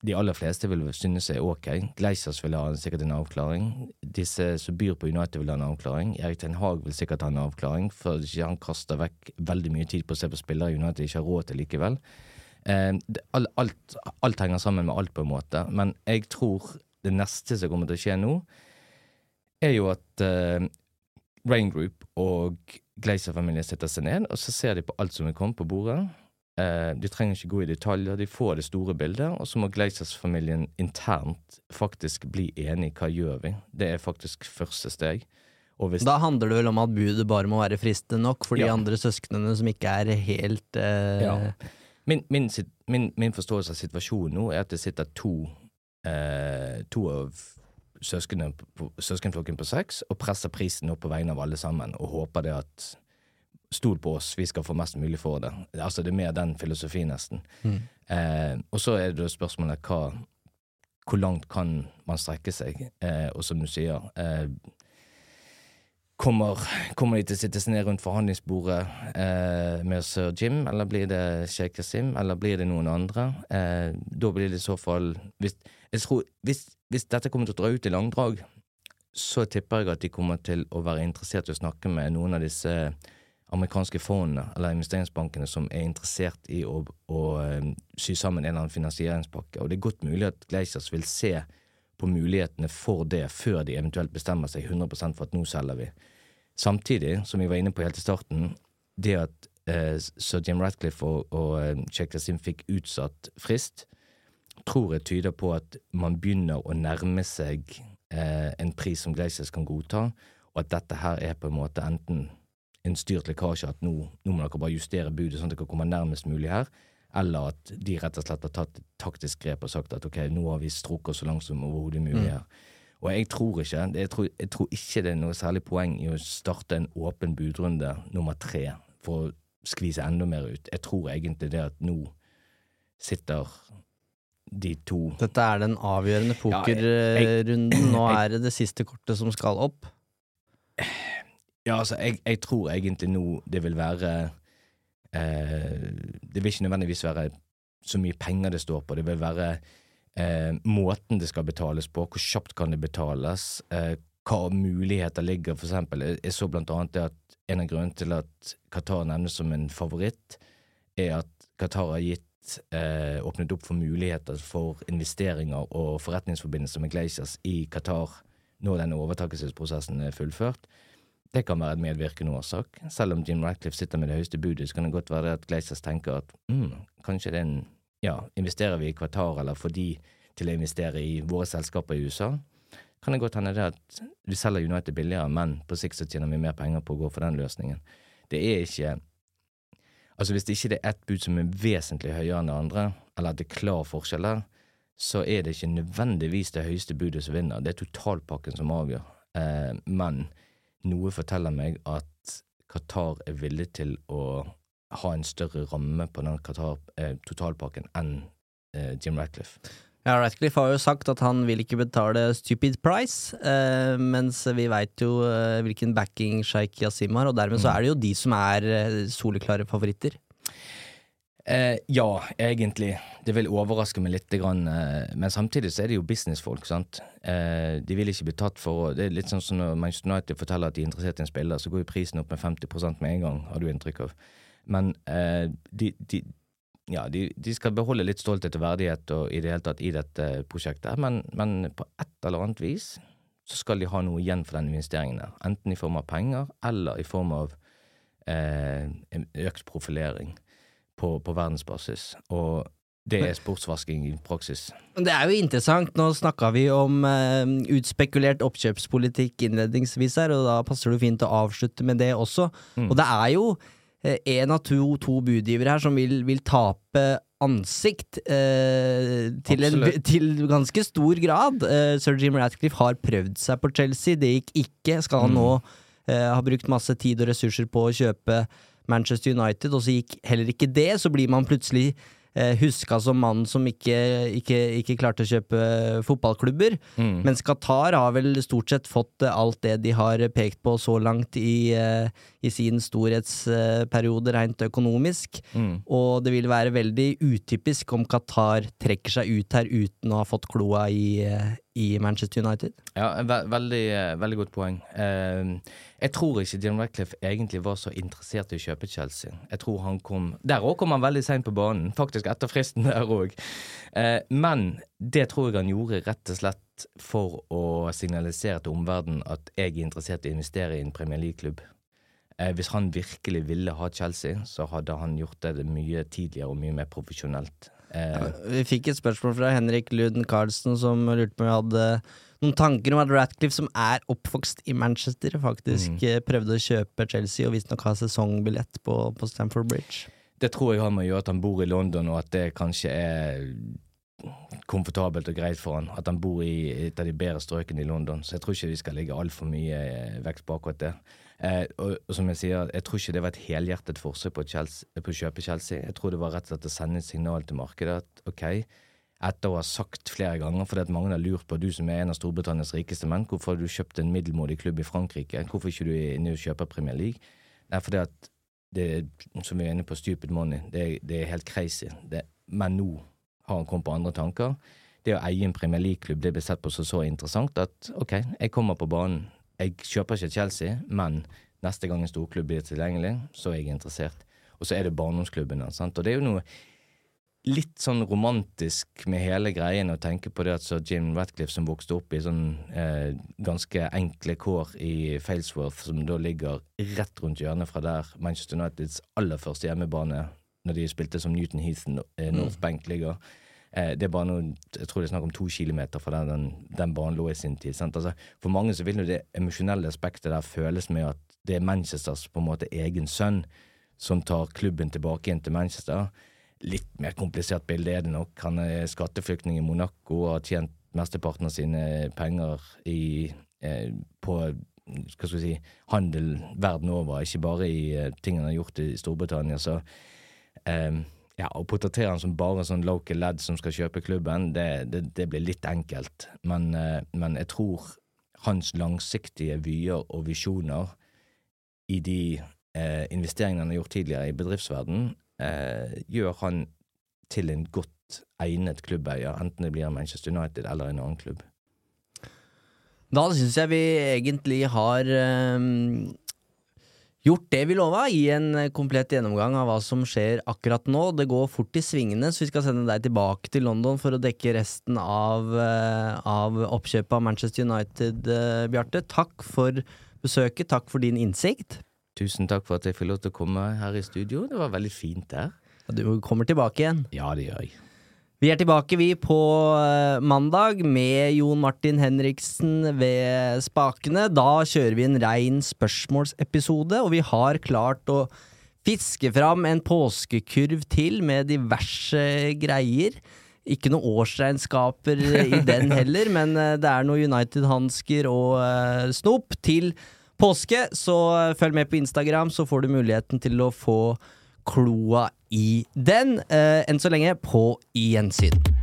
de aller fleste vil synes er ok. Gleisers vil ha sikkert en avklaring. Disse som byr på United, vil ha en avklaring. Erik Ten Hag vil sikkert ha en avklaring, for han kaster vekk veldig mye tid på å se på spillere United ikke har råd til likevel. Eh, alt, alt, alt, henger sammen med alt, på en måte. Men jeg tror det neste som kommer til å skje nå, er jo at eh, Rain Group og Glazer-familien setter seg ned, og så ser de på alt som er kommet på bordet. Eh, de trenger ikke gå i detaljer, de får det store bildet, og så må Gleisers-familien internt faktisk bli enig hva gjør vi. Det er faktisk første steg. da handler det vel om at budet bare må være fristende nok for ja. de andre søsknene som ikke er helt eh... ja. min, min, min, min, forståelse av situasjonen nå er at det sitter to, eh, to av søskenflokken på seks og presser prisen opp på vegne av alle sammen og håper det at Stol på oss, vi skal få mest mulig for det. Altså Det er mer den filosofien, nesten. Mm. Eh, og så er det da spørsmålet hva, hvor langt kan man strekke seg? Eh, og som du sier eh, Kommer, kommer de til å sitte seg ned rundt forhandlingsbordet eh, med sir Jim, eller blir det Sheikh Kasim, eller blir det noen andre? Eh, da blir det i så fall hvis, tror, hvis, hvis, dette kommer til å dra ut i langdrag, så tipper jeg at de kommer til å være interessert i å snakke med noen av disse amerikanske fondene eller investeringsbankene som er interessert i å, å å sy sammen en eller annen finansieringspakke. Og det er godt mulig at Gleisers vil se på mulighetene for det før de eventuelt bestemmer seg 100% for at nå selger vi. Samtidig, som vi var inne på helt i starten, det at eh, sir Jim Ratcliffe og, og eh, Sheikh Kasim fikk utsatt frist, tror jeg tyder på at man begynner å nærme seg eh, en pris som Glaciers kan godta, og at dette her er på en måte enten en styrt lekkasje, at nå, nå må dere bare justere budet sånn at dere kommer nærmest mulig her, eller at de rett og slett har tatt taktisk grep og sagt at ok, nå har vi strukket oss så langt som overhodet mulig mm. her. Og jeg tror ikke jeg tror, jeg tror, ikke det er noe særlig poeng i å starte en åpen budrunde nummer tre for å skvise enda mer ut. Jeg tror egentlig det at nå sitter de to Dette er den avgjørende pokerrunden. Ja, nå er det det siste kortet som skal opp. Ja, altså, jeg, jeg tror egentlig nå det vil være Det vil ikke nødvendigvis være så mye penger det står på. Det vil være eh, måten det skal betales på, hvor kjapt kan det betales, eh, hva muligheter ligger. For eksempel, jeg så blant annet at en av grunnene til at Qatar nevnes som en favoritt, er at Qatar har gitt eh, åpnet opp for muligheter for investeringer og forretningsforbindelser med Glaciers i Qatar når denne overtakelsesprosessen er fullført. Det kan være en medvirkende årsak. Selv om Jim Ratcliffe sitter med det høyeste budet, så kan det godt være at Glazers tenker at mm, kanskje det er en Ja, investerer vi i Qatar, eller får de til å investere i våre selskaper i USA? Kan det godt hende det at vi selger United billigere, men på sikt så tjener vi mer penger på å gå for den løsningen. Det er ikke Altså, hvis det ikke er ett bud som er vesentlig høyere enn det andre, eller at det er klar forskjell der, så er det ikke nødvendigvis det høyeste budet som vinner. Det er totalpakken som avgjør. Eh, men noe forteller meg at Qatar er villig til å ha en større ramme på den Qatar, eh, totalpakken enn eh, Jim Ratcliffe. Ja, Ratcliffe har jo sagt at han vil ikke betale stupid price, eh, mens vi veit jo eh, hvilken backing Sheikh Yasim har, og dermed mm. så er det jo de som er eh, soleklare favoritter. Eh, ja, egentlig. Det vil overraske meg litt, grann, eh, men samtidig så er det jo businessfolk. sant? Eh, de vil ikke bli tatt for Det er litt sånn som når Manchester United forteller at de er interessert i en spiller, så går jo prisen opp med 50% med en gang, har du inntrykk av. Men eh, de, de, ja, de, de, skal beholde litt stolthet og verdighet og i det hele tatt i dette prosjektet, men, men på et eller annet vis så skal de ha noe igjen for den investeringen der. Enten i form av penger eller i form av eh, økt profilering på, på verdensbasis. Og det er sportsvasking i praksis. Det er jo interessant. Nå snakka vi om eh, utspekulert oppkjøpspolitikk innledningsvis her, og da passer det fint å avslutte med det også. Mm. Og det er jo én eh, av to, to budgivere her som vil, vil tape ansikt eh, til, en, til, ganske stor grad. Sir Jim Ratcliffe har prøvd seg på Chelsea, det gikk ikke. Skal han mm. nå ha brukt masse tid og ressurser på å kjøpe Manchester United, og så gikk heller ikke det, så blir man plutselig eh, huska som mannen som ikke, ikke, ikke, klarte å kjøpe fotballklubber. Mm. Mens Qatar har vel stort sett fått alt det de har pekt på så langt i, eh, i sin storhetsperiode rent økonomisk. Mm. Og det vil være veldig utypisk om Qatar trekker seg ut her uten å ha fått kloa i, eh, i Manchester United. Ja, ve veldig, eh, veldig, godt poeng. Uh, jeg tror ikke Jim Ratcliffe egentlig var så interessert i å kjøpe Chelsea. Jeg tror han kom Der òg kom han veldig seint på banen, faktisk etter fristen der òg. Uh, men det tror jeg han gjorde rett og slett for å signalisere til omverdenen at jeg er interessert i å investere i en Premier League-klubb. Eh, hvis han virkelig ville ha Chelsea, så hadde han gjort det mye tidligere og mye mer profesjonelt. Eh, vi fikk et spørsmål fra Henrik Luden Carlsen som lurte på om vi hadde noen tanker om at Ratcliffe, som er oppvokst i Manchester, faktisk mm. Eh, prøvde å kjøpe Chelsea og visstnok ha sesongbillett på, på Stamford Bridge. Det tror jeg har med å gjøre at han bor i London, og at det kanskje er komfortabelt og greit for han at han bor i et av de bedre strøkene i London. Så jeg tror ikke vi skal legge altfor mye vekt på akkurat det. Eh, og, og, som jeg sier, jeg tror ikke det var et helhjertet forsøk på, på, å kjøpe Chelsea. Jeg tror det var rett og slett å sende et signal til markedet at OK, etter å ha sagt flere ganger, fordi at mange har lurt på du som er en av Storbritannias rikeste menn, hvorfor har du kjøpt en middelmådig klubb i Frankrike? Hvorfor ikke du er inne og kjøper Premier League? Det er fordi at det, som vi er inne på, stupid money. Det, det er helt crazy. Det, men nå har han kommet på andre tanker. Det å eie en Premier League-klubb det ble sett på så, så interessant at ok, jeg kommer på banen. Jeg kjøper ikke Chelsea, men neste gang en storklubb blir tilgjengelig, så er jeg interessert. Og så er det barndomsklubbene. sant? Og det er jo noe litt sånn romantisk med hele greien å tenke på det at sir Jim Ratcliffe som vokste opp i sånn eh, ganske enkle kår i Failsworth, som da ligger rett rundt hjørnet fra der Manchester Uniteds aller første hjemmebane, når de spilte som Newton Heath eh, North Bank ligger. Eh, det er bare noe, jeg tror det er snakk om to kilometer fra den, den banen lå i sin tid. Altså, for mange så vil jo det emosjonelle aspektet der føles med at det er Manchesters på en måte egen sønn som tar klubben tilbake inn til Manchester litt mer komplisert bilde er det nok. Han er skatteflyktning i Monaco og har tjent mesteparten av sine penger i, eh, på skal vi si, handel verden over, ikke bare i eh, ting han har gjort i Storbritannia. Så eh, ja, å portrettere han som bare sånn local lad som skal kjøpe klubben, det, det, det blir litt enkelt. Men, eh, men, jeg tror hans langsiktige vyer og visjoner i de eh, investeringene han har gjort tidligere i bedriftsverden, eh, gjør han til en godt egnet klubbeier, enten det blir Manchester United eller en annen klubb. Da syns jeg vi egentlig har um, gjort det vi lova, i en komplett gjennomgang av hva som skjer akkurat nå. Det går fort i svingene, så vi skal sende deg tilbake til London for å dekke resten av, uh, av oppkjøpet av Manchester United, uh, Bjarte. Takk for besøket, takk for din innsikt. Tusen takk for at jeg fikk lov til å komme her i studio. Det var veldig fint der. Du kommer tilbake igjen. Ja, det gjør jeg. Vi er tilbake, vi, på eh, mandag med Jon Martin Henriksen ved spakene. Da kjører vi en rein spørsmålsepisode, og vi har klart å fiske fram en påskekurv til med diverse greier. Ikke noen årsregnskaper i den heller, men eh, det er noe United-hansker og uh, snop til påske, så følg med på Instagram, så får du muligheten til å få kloa i den. Uh, enn så lenge, på gjensyn.